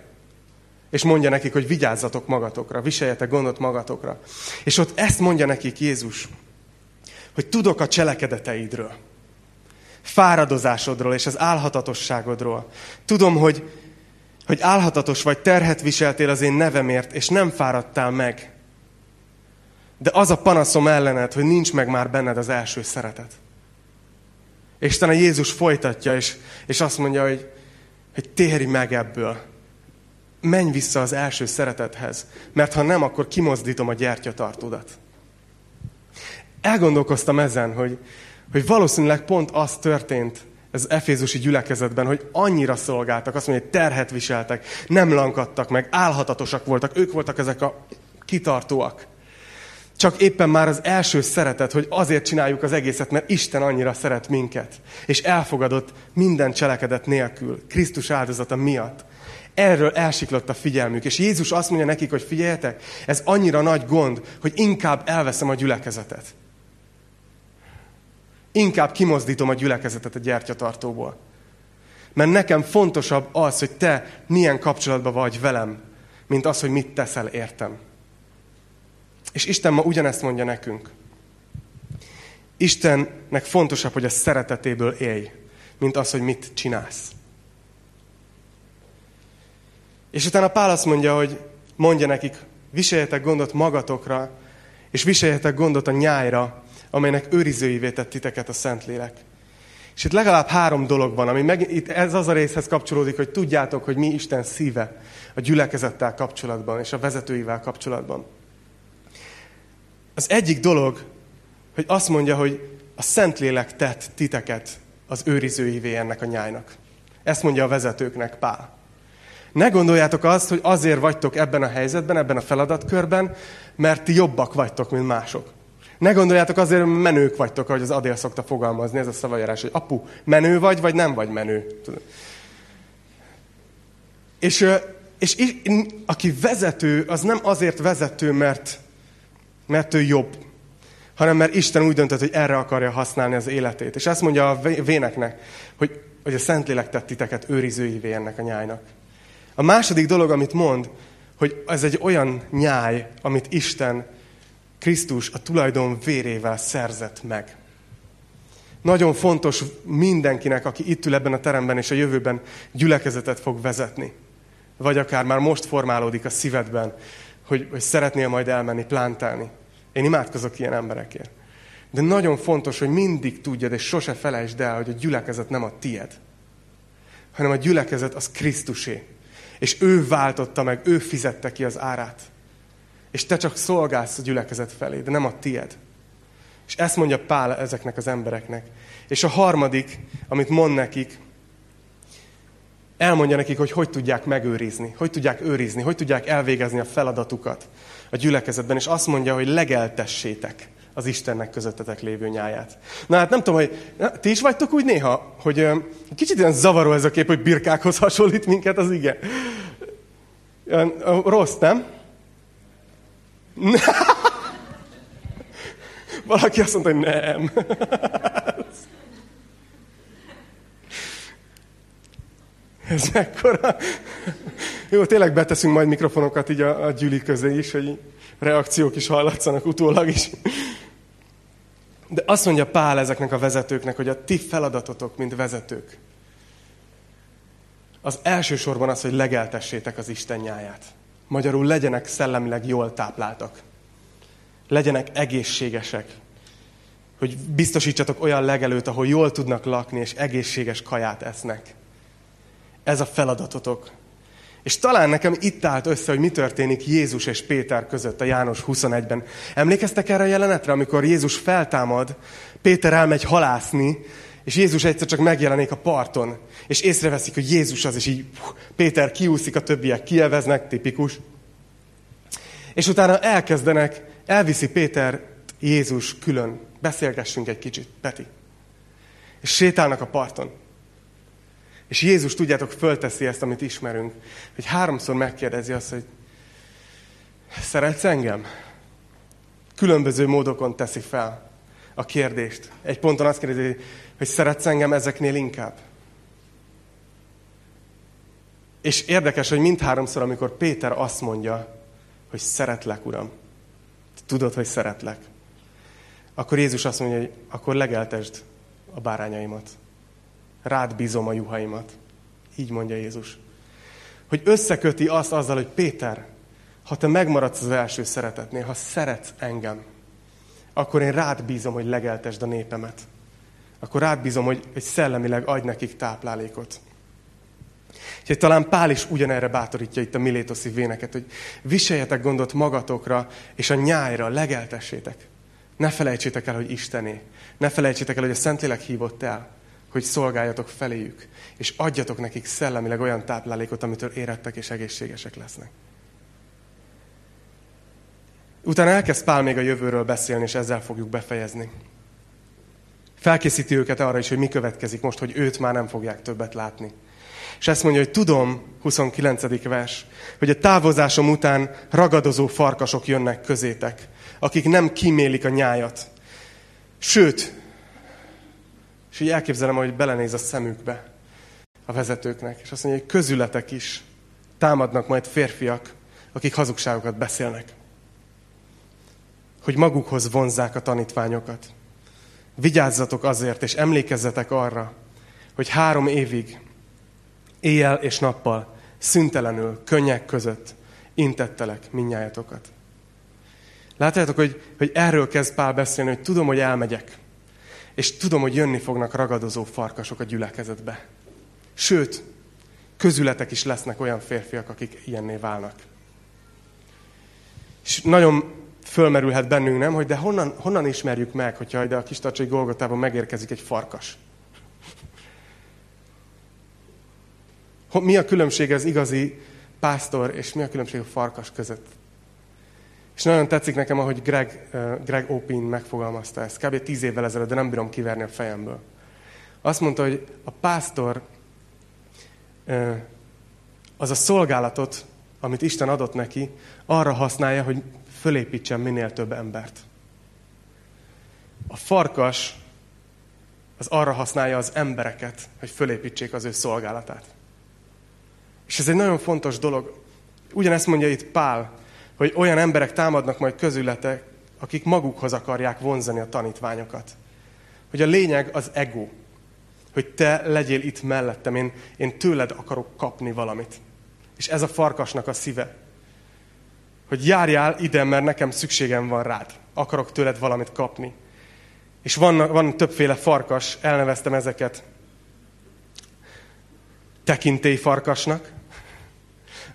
És mondja nekik, hogy vigyázzatok magatokra, viseljetek gondot magatokra. És ott ezt mondja nekik Jézus, hogy tudok a cselekedeteidről, fáradozásodról és az álhatatosságodról. Tudom, hogy, hogy álhatatos vagy, terhet viseltél az én nevemért, és nem fáradtál meg. De az a panaszom ellened, hogy nincs meg már benned az első szeretet. És a Jézus folytatja, és, és azt mondja, hogy, hogy térj meg ebből. Menj vissza az első szeretethez, mert ha nem, akkor kimozdítom a gyertyatartódat. Elgondolkoztam ezen, hogy, hogy valószínűleg pont az történt ez efézusi gyülekezetben, hogy annyira szolgáltak, azt mondja, hogy terhet viseltek, nem lankadtak meg, álhatatosak voltak, ők voltak ezek a kitartóak. Csak éppen már az első szeretet, hogy azért csináljuk az egészet, mert Isten annyira szeret minket. És elfogadott minden cselekedet nélkül, Krisztus áldozata miatt. Erről elsiklott a figyelmük. És Jézus azt mondja nekik, hogy figyeljetek, ez annyira nagy gond, hogy inkább elveszem a gyülekezetet. Inkább kimozdítom a gyülekezetet a gyertyatartóból. Mert nekem fontosabb az, hogy te milyen kapcsolatban vagy velem, mint az, hogy mit teszel értem. És Isten ma ugyanezt mondja nekünk. Istennek fontosabb, hogy a szeretetéből élj, mint az, hogy mit csinálsz. És utána Pál azt mondja, hogy mondja nekik, viseljetek gondot magatokra, és viseljetek gondot a nyájra, amelynek őrizőivé tett titeket a Szentlélek. És itt legalább három dolog van, ami meg, itt ez az a részhez kapcsolódik, hogy tudjátok, hogy mi Isten szíve a gyülekezettel kapcsolatban, és a vezetőivel kapcsolatban. Az egyik dolog, hogy azt mondja, hogy a Szentlélek tett titeket az őrizőivé ennek a nyájnak. Ezt mondja a vezetőknek Pál. Ne gondoljátok azt, hogy azért vagytok ebben a helyzetben, ebben a feladatkörben, mert ti jobbak vagytok, mint mások. Ne gondoljátok azért, hogy menők vagytok, ahogy az Adél szokta fogalmazni, ez a szavajárás, hogy apu, menő vagy, vagy nem vagy menő. És, és, és aki vezető, az nem azért vezető, mert, mert ő jobb, hanem mert Isten úgy döntött, hogy erre akarja használni az életét. És ezt mondja a véneknek, hogy, hogy a Szentlélek tett titeket őrizőivé ennek a nyájnak. A második dolog, amit mond, hogy ez egy olyan nyáj, amit Isten Krisztus a tulajdon vérével szerzett meg. Nagyon fontos mindenkinek, aki itt ül ebben a teremben és a jövőben gyülekezetet fog vezetni. Vagy akár már most formálódik a szívedben, hogy, hogy szeretnél majd elmenni, plántálni. Én imádkozok ilyen emberekért. De nagyon fontos, hogy mindig tudjad, és sose felejtsd el, hogy a gyülekezet nem a tied, hanem a gyülekezet az Krisztusé. És ő váltotta meg, ő fizette ki az árát. És te csak szolgálsz a gyülekezet felé, de nem a tied. És ezt mondja Pál ezeknek az embereknek. És a harmadik, amit mond nekik, elmondja nekik, hogy hogy tudják megőrizni, hogy tudják őrizni, hogy tudják elvégezni a feladatukat a gyülekezetben, és azt mondja, hogy legeltessétek az Istennek közöttetek lévő nyáját. Na hát nem tudom, hogy ti is vagytok úgy néha, hogy kicsit ilyen zavaró ez a kép, hogy birkákhoz hasonlít minket az ige. Rossz, nem? *laughs* Valaki azt mondta, hogy nem. *laughs* Ez mekkora... Jó, tényleg beteszünk majd mikrofonokat így a, a gyűli közé is, hogy reakciók is hallatszanak utólag is. De azt mondja Pál ezeknek a vezetőknek, hogy a ti feladatotok, mint vezetők, az elsősorban az, hogy legeltessétek az Isten nyáját. Magyarul legyenek szellemileg jól tápláltak. Legyenek egészségesek. Hogy biztosítsatok olyan legelőt, ahol jól tudnak lakni, és egészséges kaját esznek. Ez a feladatotok. És talán nekem itt állt össze, hogy mi történik Jézus és Péter között a János 21-ben. Emlékeztek erre a jelenetre, amikor Jézus feltámad, Péter elmegy halászni, és Jézus egyszer csak megjelenik a parton, és észreveszik, hogy Jézus az, és így Péter kiúszik, a többiek kielveznek, tipikus. És utána elkezdenek, elviszi Péter Jézus külön. Beszélgessünk egy kicsit, Peti. És sétálnak a parton. És Jézus, tudjátok, fölteszi ezt, amit ismerünk, hogy háromszor megkérdezi azt, hogy szeretsz engem? Különböző módokon teszi fel a kérdést. Egy ponton azt kérdezi, hogy szeretsz engem ezeknél inkább? És érdekes, hogy mindháromszor, amikor Péter azt mondja, hogy szeretlek, Uram, tudod, hogy szeretlek, akkor Jézus azt mondja, hogy akkor legeltesd a bárányaimat. Rád bízom a juhaimat. Így mondja Jézus. Hogy összeköti azt azzal, hogy Péter, ha te megmaradsz az első szeretetnél, ha szeretsz engem, akkor én rád bízom, hogy legeltesd a népemet. Akkor rád bízom, hogy, egy szellemileg adj nekik táplálékot. Úgyhogy talán Pál is ugyanerre bátorítja itt a Milétoszi véneket, hogy viseljetek gondot magatokra, és a nyájra legeltessétek. Ne felejtsétek el, hogy Istené. Ne felejtsétek el, hogy a Szentlélek hívott el, hogy szolgáljatok feléjük, és adjatok nekik szellemileg olyan táplálékot, amitől érettek és egészségesek lesznek. Utána elkezd Pál még a jövőről beszélni, és ezzel fogjuk befejezni. Felkészíti őket arra is, hogy mi következik most, hogy őt már nem fogják többet látni. És ezt mondja, hogy tudom, 29. vers, hogy a távozásom után ragadozó farkasok jönnek közétek, akik nem kimélik a nyájat. Sőt, és így elképzelem, hogy belenéz a szemükbe a vezetőknek, és azt mondja, hogy közületek is támadnak majd férfiak, akik hazugságokat beszélnek. Hogy magukhoz vonzák a tanítványokat. Vigyázzatok azért, és emlékezzetek arra, hogy három évig, éjjel és nappal, szüntelenül, könnyek között intettelek minnyájatokat. Látjátok, hogy, hogy erről kezd Pál beszélni, hogy tudom, hogy elmegyek. És tudom, hogy jönni fognak ragadozó farkasok a gyülekezetbe. Sőt, közületek is lesznek olyan férfiak, akik ilyenné válnak. És nagyon fölmerülhet bennünk, nem, hogy de honnan, honnan ismerjük meg, hogyha ide a kis tartsai Golgotában megérkezik egy farkas? Mi a különbség az igazi pásztor és mi a különbség a farkas között? És nagyon tetszik nekem, ahogy Greg, Greg Opin megfogalmazta ezt, kb. tíz évvel ezelőtt, de nem bírom kiverni a fejemből. Azt mondta, hogy a pásztor az a szolgálatot, amit Isten adott neki, arra használja, hogy fölépítsen minél több embert. A farkas az arra használja az embereket, hogy fölépítsék az ő szolgálatát. És ez egy nagyon fontos dolog. Ugyanezt mondja itt Pál, hogy olyan emberek támadnak majd közületek, akik magukhoz akarják vonzani a tanítványokat. Hogy a lényeg az ego. Hogy te legyél itt mellettem, én, én tőled akarok kapni valamit. És ez a farkasnak a szíve. Hogy járjál ide, mert nekem szükségem van rád. Akarok tőled valamit kapni. És van, van többféle farkas, elneveztem ezeket tekintélyfarkasnak.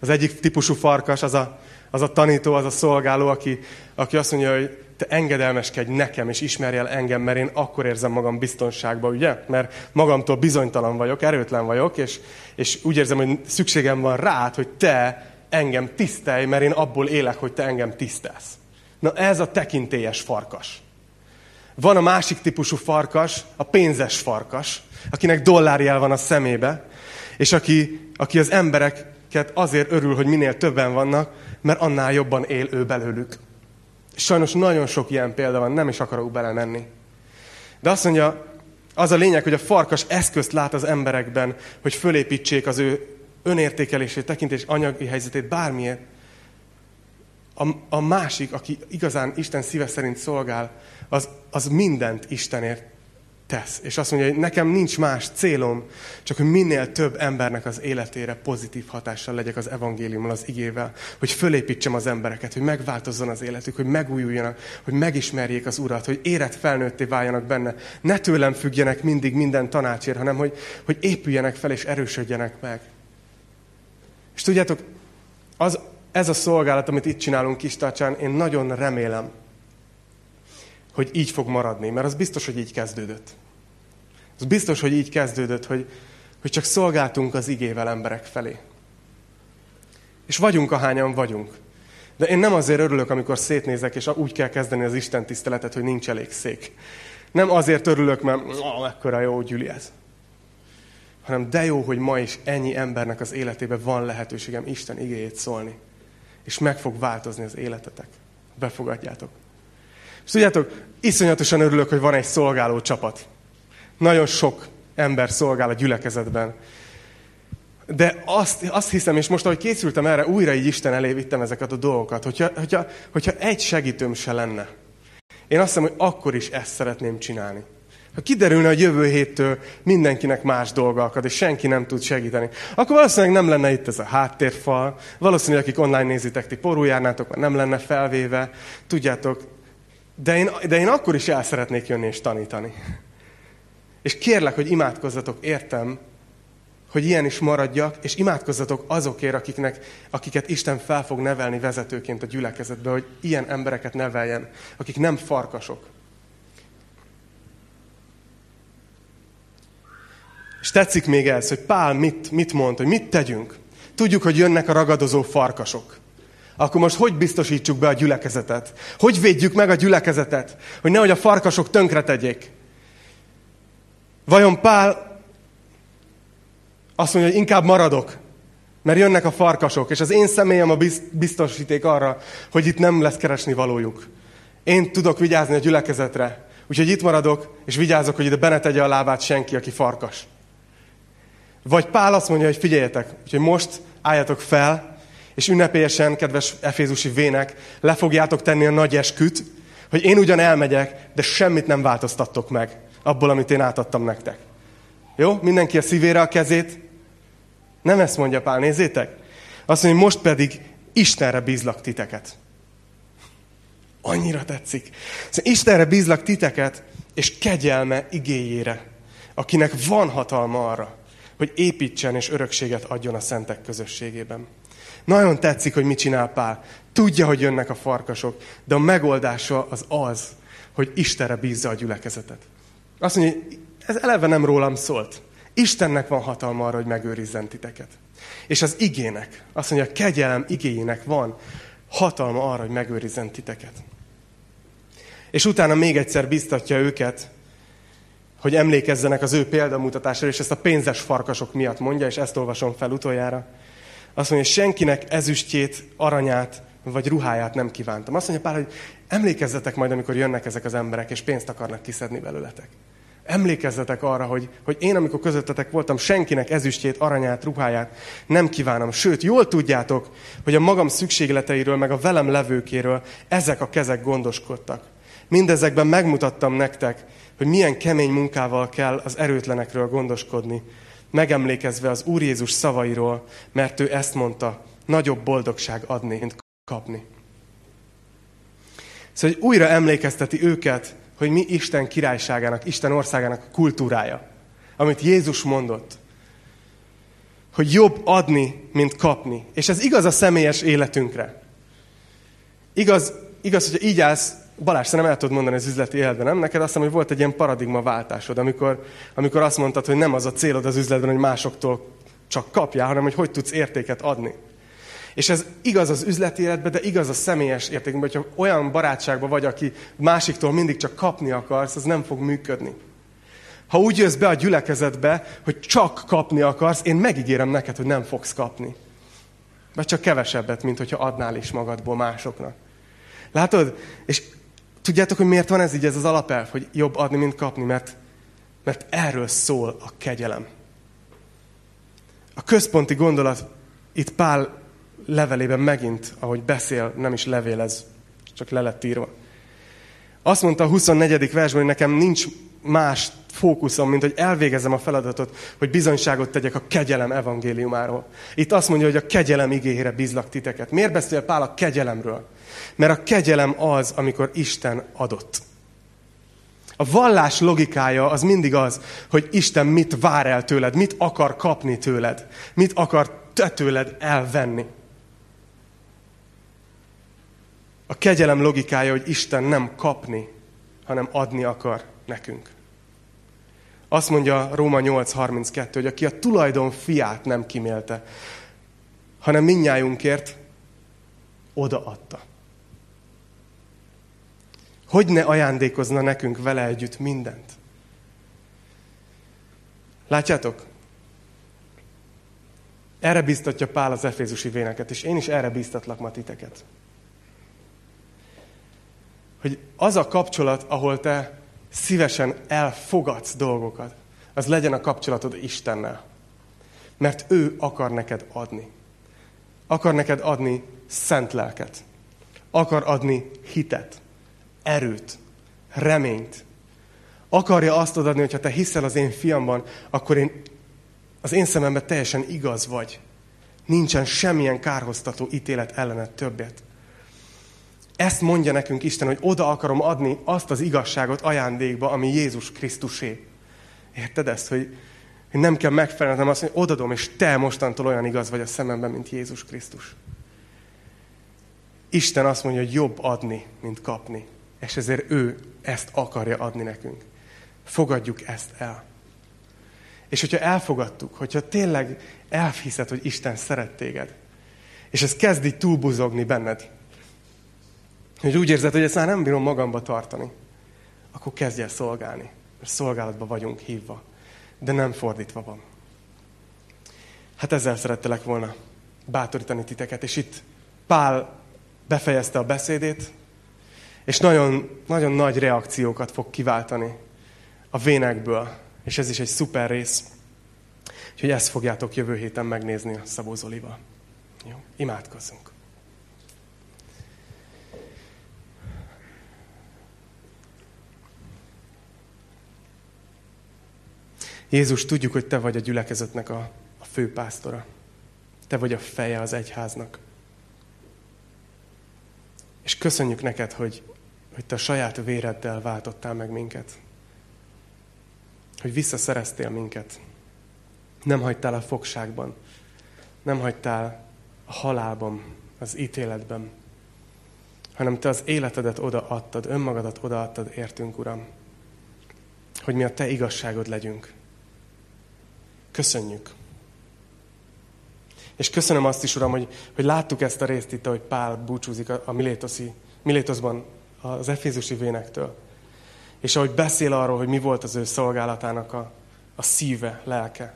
Az egyik típusú farkas az a az a tanító, az a szolgáló, aki, aki azt mondja, hogy te engedelmeskedj nekem, és ismerj el engem, mert én akkor érzem magam biztonságban, ugye? Mert magamtól bizonytalan vagyok, erőtlen vagyok, és, és úgy érzem, hogy szükségem van rád, hogy te engem tisztelj, mert én abból élek, hogy te engem tisztelsz. Na ez a tekintélyes farkas. Van a másik típusú farkas, a pénzes farkas, akinek dollárjel van a szemébe, és aki, aki az embereket azért örül, hogy minél többen vannak, mert annál jobban él ő belőlük. Sajnos nagyon sok ilyen példa van, nem is akarok belemenni. De azt mondja, az a lényeg, hogy a farkas eszközt lát az emberekben, hogy fölépítsék az ő önértékelését, tekintés anyagi helyzetét, bármilyen. A, a másik, aki igazán Isten szíve szerint szolgál, az, az mindent Istenért tesz. És azt mondja, hogy nekem nincs más célom, csak hogy minél több embernek az életére pozitív hatással legyek az evangéliummal, az igével, hogy fölépítsem az embereket, hogy megváltozzon az életük, hogy megújuljanak, hogy megismerjék az Urat, hogy érett felnőtté váljanak benne. Ne tőlem függjenek mindig minden tanácsért, hanem hogy, hogy épüljenek fel és erősödjenek meg. És tudjátok, az, ez a szolgálat, amit itt csinálunk Kistarcsán, én nagyon remélem, hogy így fog maradni, mert az biztos, hogy így kezdődött. Az biztos, hogy így kezdődött, hogy, hogy csak szolgáltunk az igével emberek felé. És vagyunk, ahányan vagyunk. De én nem azért örülök, amikor szétnézek, és úgy kell kezdeni az Isten tiszteletet, hogy nincs elég szék. Nem azért örülök, mert ó, ekkora jó gyüli ez. Hanem de jó, hogy ma is ennyi embernek az életében van lehetőségem Isten igéjét szólni. És meg fog változni az életetek. Befogadjátok. És tudjátok, iszonyatosan örülök, hogy van egy szolgáló csapat. Nagyon sok ember szolgál a gyülekezetben. De azt, azt hiszem, és most, ahogy készültem erre, újra így Isten elé vittem ezeket a dolgokat, hogyha, hogyha, hogyha egy segítőm se lenne. Én azt hiszem, hogy akkor is ezt szeretném csinálni. Ha kiderülne, hogy jövő héttől mindenkinek más dolga akad, és senki nem tud segíteni, akkor valószínűleg nem lenne itt ez a háttérfal, valószínűleg akik online nézitek, ti porul járnátok, mert nem lenne felvéve, tudjátok, de én, de én akkor is el szeretnék jönni és tanítani. És kérlek, hogy imádkozzatok értem, hogy ilyen is maradjak, és imádkozzatok azokért, akiknek, akiket Isten fel fog nevelni vezetőként a gyülekezetbe, hogy ilyen embereket neveljen, akik nem farkasok. És tetszik még ez, hogy Pál mit, mit mond, hogy mit tegyünk. Tudjuk, hogy jönnek a ragadozó farkasok. Akkor most hogy biztosítsuk be a gyülekezetet? Hogy védjük meg a gyülekezetet? Hogy nehogy a farkasok tönkre tegyék. Vajon Pál azt mondja, hogy inkább maradok, mert jönnek a farkasok, és az én személyem a biztosíték arra, hogy itt nem lesz keresni valójuk. Én tudok vigyázni a gyülekezetre, úgyhogy itt maradok, és vigyázok, hogy ide benne tegye a lábát senki, aki farkas. Vagy Pál azt mondja, hogy figyeljetek, úgyhogy most álljatok fel, és ünnepélyesen, kedves efézusi vének, le fogjátok tenni a nagy esküt, hogy én ugyan elmegyek, de semmit nem változtattok meg abból, amit én átadtam nektek. Jó? Mindenki a szívére a kezét. Nem ezt mondja Pál, nézzétek. Azt mondja, hogy most pedig Istenre bízlak titeket. Annyira tetszik. Szóval Istenre bízlak titeket, és kegyelme igéjére, akinek van hatalma arra, hogy építsen és örökséget adjon a szentek közösségében. Nagyon tetszik, hogy mit csinál Pál. Tudja, hogy jönnek a farkasok, de a megoldása az az, hogy Istenre bízza a gyülekezetet. Azt mondja, ez eleve nem rólam szólt. Istennek van hatalma arra, hogy megőrizzen titeket. És az igének, azt mondja, a kegyelem igényének van hatalma arra, hogy megőrizzen titeket. És utána még egyszer biztatja őket, hogy emlékezzenek az ő példamutatására, és ezt a pénzes farkasok miatt mondja, és ezt olvasom fel utoljára. Azt mondja, senkinek ezüstjét, aranyát, vagy ruháját nem kívántam. Azt mondja Pál, hogy emlékezzetek majd, amikor jönnek ezek az emberek, és pénzt akarnak kiszedni belőletek. Emlékezzetek arra, hogy, hogy én, amikor közöttetek voltam, senkinek ezüstjét, aranyát, ruháját nem kívánom. Sőt, jól tudjátok, hogy a magam szükségleteiről, meg a velem levőkéről ezek a kezek gondoskodtak. Mindezekben megmutattam nektek, hogy milyen kemény munkával kell az erőtlenekről gondoskodni, megemlékezve az Úr Jézus szavairól, mert ő ezt mondta, nagyobb boldogság adni, mint kapni. Szóval, hogy újra emlékezteti őket, hogy mi Isten királyságának, Isten országának a kultúrája. Amit Jézus mondott. Hogy jobb adni, mint kapni. És ez igaz a személyes életünkre. Igaz, igaz hogyha így állsz, Balázs, nem el tudod mondani az üzleti életben, nem? Neked azt hiszem, hogy volt egy ilyen paradigmaváltásod, amikor, amikor azt mondtad, hogy nem az a célod az üzletben, hogy másoktól csak kapjál, hanem hogy hogy tudsz értéket adni. És ez igaz az üzleti életben, de igaz a személyes értékben, hogyha olyan barátságban vagy, aki másiktól mindig csak kapni akarsz, az nem fog működni. Ha úgy jössz be a gyülekezetbe, hogy csak kapni akarsz, én megígérem neked, hogy nem fogsz kapni. Vagy csak kevesebbet, mint hogyha adnál is magadból másoknak. Látod? És tudjátok, hogy miért van ez így, ez az alapelv, hogy jobb adni, mint kapni? Mert, mert erről szól a kegyelem. A központi gondolat itt Pál levelében megint, ahogy beszél, nem is levél ez, csak le lett írva. Azt mondta a 24. versben, hogy nekem nincs más fókuszom, mint hogy elvégezem a feladatot, hogy bizonyságot tegyek a kegyelem evangéliumáról. Itt azt mondja, hogy a kegyelem igényére bízlak titeket. Miért beszél Pál a kegyelemről? Mert a kegyelem az, amikor Isten adott. A vallás logikája az mindig az, hogy Isten mit vár el tőled, mit akar kapni tőled, mit akar te tőled elvenni. A kegyelem logikája, hogy Isten nem kapni, hanem adni akar nekünk. Azt mondja Róma 8.32, hogy aki a tulajdon fiát nem kimélte, hanem minnyájunkért odaadta. Hogy ne ajándékozna nekünk vele együtt mindent? Látjátok? Erre biztatja Pál az efézusi véneket, és én is erre biztatlak ma titeket. Hogy az a kapcsolat, ahol te szívesen elfogadsz dolgokat, az legyen a kapcsolatod Istennel. Mert ő akar neked adni. Akar neked adni szent lelket. Akar adni hitet, erőt, reményt. Akarja azt adni, hogy ha te hiszel az én fiamban, akkor én, az én szememben teljesen igaz vagy. Nincsen semmilyen kárhoztató ítélet ellened többet. Ezt mondja nekünk Isten, hogy oda akarom adni azt az igazságot ajándékba, ami Jézus Krisztusé. Érted ezt, hogy nem kell megfelelnem azt, hogy odadom, és te mostantól olyan igaz vagy a szememben, mint Jézus Krisztus. Isten azt mondja, hogy jobb adni, mint kapni. És ezért ő ezt akarja adni nekünk. Fogadjuk ezt el. És hogyha elfogadtuk, hogyha tényleg elhiszed, hogy Isten szeret téged, és ez kezdi túlbuzogni benned, hogy úgy érzed, hogy ezt már nem bírom magamba tartani, akkor kezdj el szolgálni. Mert szolgálatban vagyunk hívva. De nem fordítva van. Hát ezzel szerettelek volna bátorítani titeket. És itt Pál befejezte a beszédét, és nagyon, nagyon nagy reakciókat fog kiváltani a vénekből. És ez is egy szuper rész. Úgyhogy ezt fogjátok jövő héten megnézni a Szabó Zolival. Jó, imádkozzunk. Jézus, tudjuk, hogy Te vagy a gyülekezetnek a, a főpásztora. Te vagy a feje az egyháznak. És köszönjük neked, hogy, hogy Te a saját véreddel váltottál meg minket. Hogy visszaszereztél minket. Nem hagytál a fogságban. Nem hagytál a halálban, az ítéletben. Hanem Te az életedet odaadtad, önmagadat odaadtad értünk, Uram. Hogy mi a Te igazságod legyünk. Köszönjük. És köszönöm azt is, Uram, hogy, hogy láttuk ezt a részt itt, hogy Pál búcsúzik a, a Milétoszi, Milétoszban az Efézusi vénektől. És ahogy beszél arról, hogy mi volt az ő szolgálatának a, a szíve, lelke.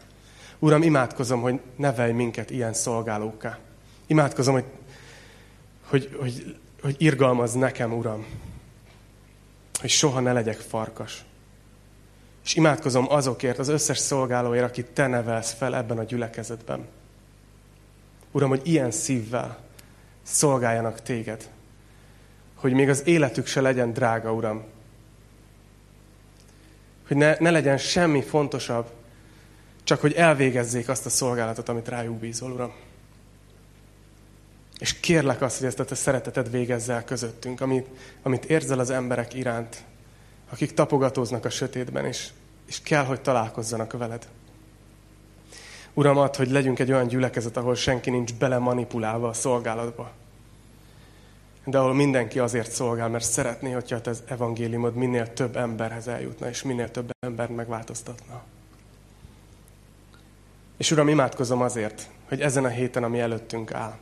Uram, imádkozom, hogy nevelj minket ilyen szolgálókká. Imádkozom, hogy, hogy, hogy, hogy irgalmaz nekem, Uram, hogy soha ne legyek farkas. És imádkozom azokért, az összes szolgálóért, akit te nevelsz fel ebben a gyülekezetben. Uram, hogy ilyen szívvel szolgáljanak téged. Hogy még az életük se legyen drága, Uram. Hogy ne, ne legyen semmi fontosabb, csak hogy elvégezzék azt a szolgálatot, amit rájuk bízol, Uram. És kérlek azt, hogy ezt a te szereteted végezzel el közöttünk, amit, amit érzel az emberek iránt, akik tapogatóznak a sötétben, és, és kell, hogy találkozzanak veled. Uram, ad, hogy legyünk egy olyan gyülekezet, ahol senki nincs bele manipulálva a szolgálatba. De ahol mindenki azért szolgál, mert szeretné, hogyha az evangéliumod minél több emberhez eljutna, és minél több ember megváltoztatna. És Uram, imádkozom azért, hogy ezen a héten, ami előttünk áll,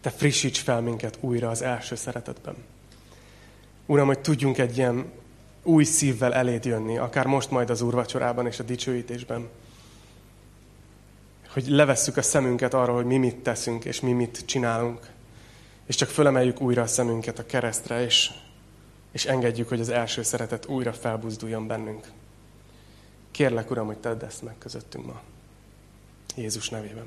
Te frissíts fel minket újra az első szeretetben. Uram, hogy tudjunk egy ilyen új szívvel eléd jönni, akár most majd az úrvacsorában és a dicsőítésben. Hogy levesszük a szemünket arra, hogy mi mit teszünk, és mi mit csinálunk. És csak fölemeljük újra a szemünket a keresztre, és, és engedjük, hogy az első szeretet újra felbuzduljon bennünk. Kérlek, Uram, hogy tedd ezt meg közöttünk ma. Jézus nevében.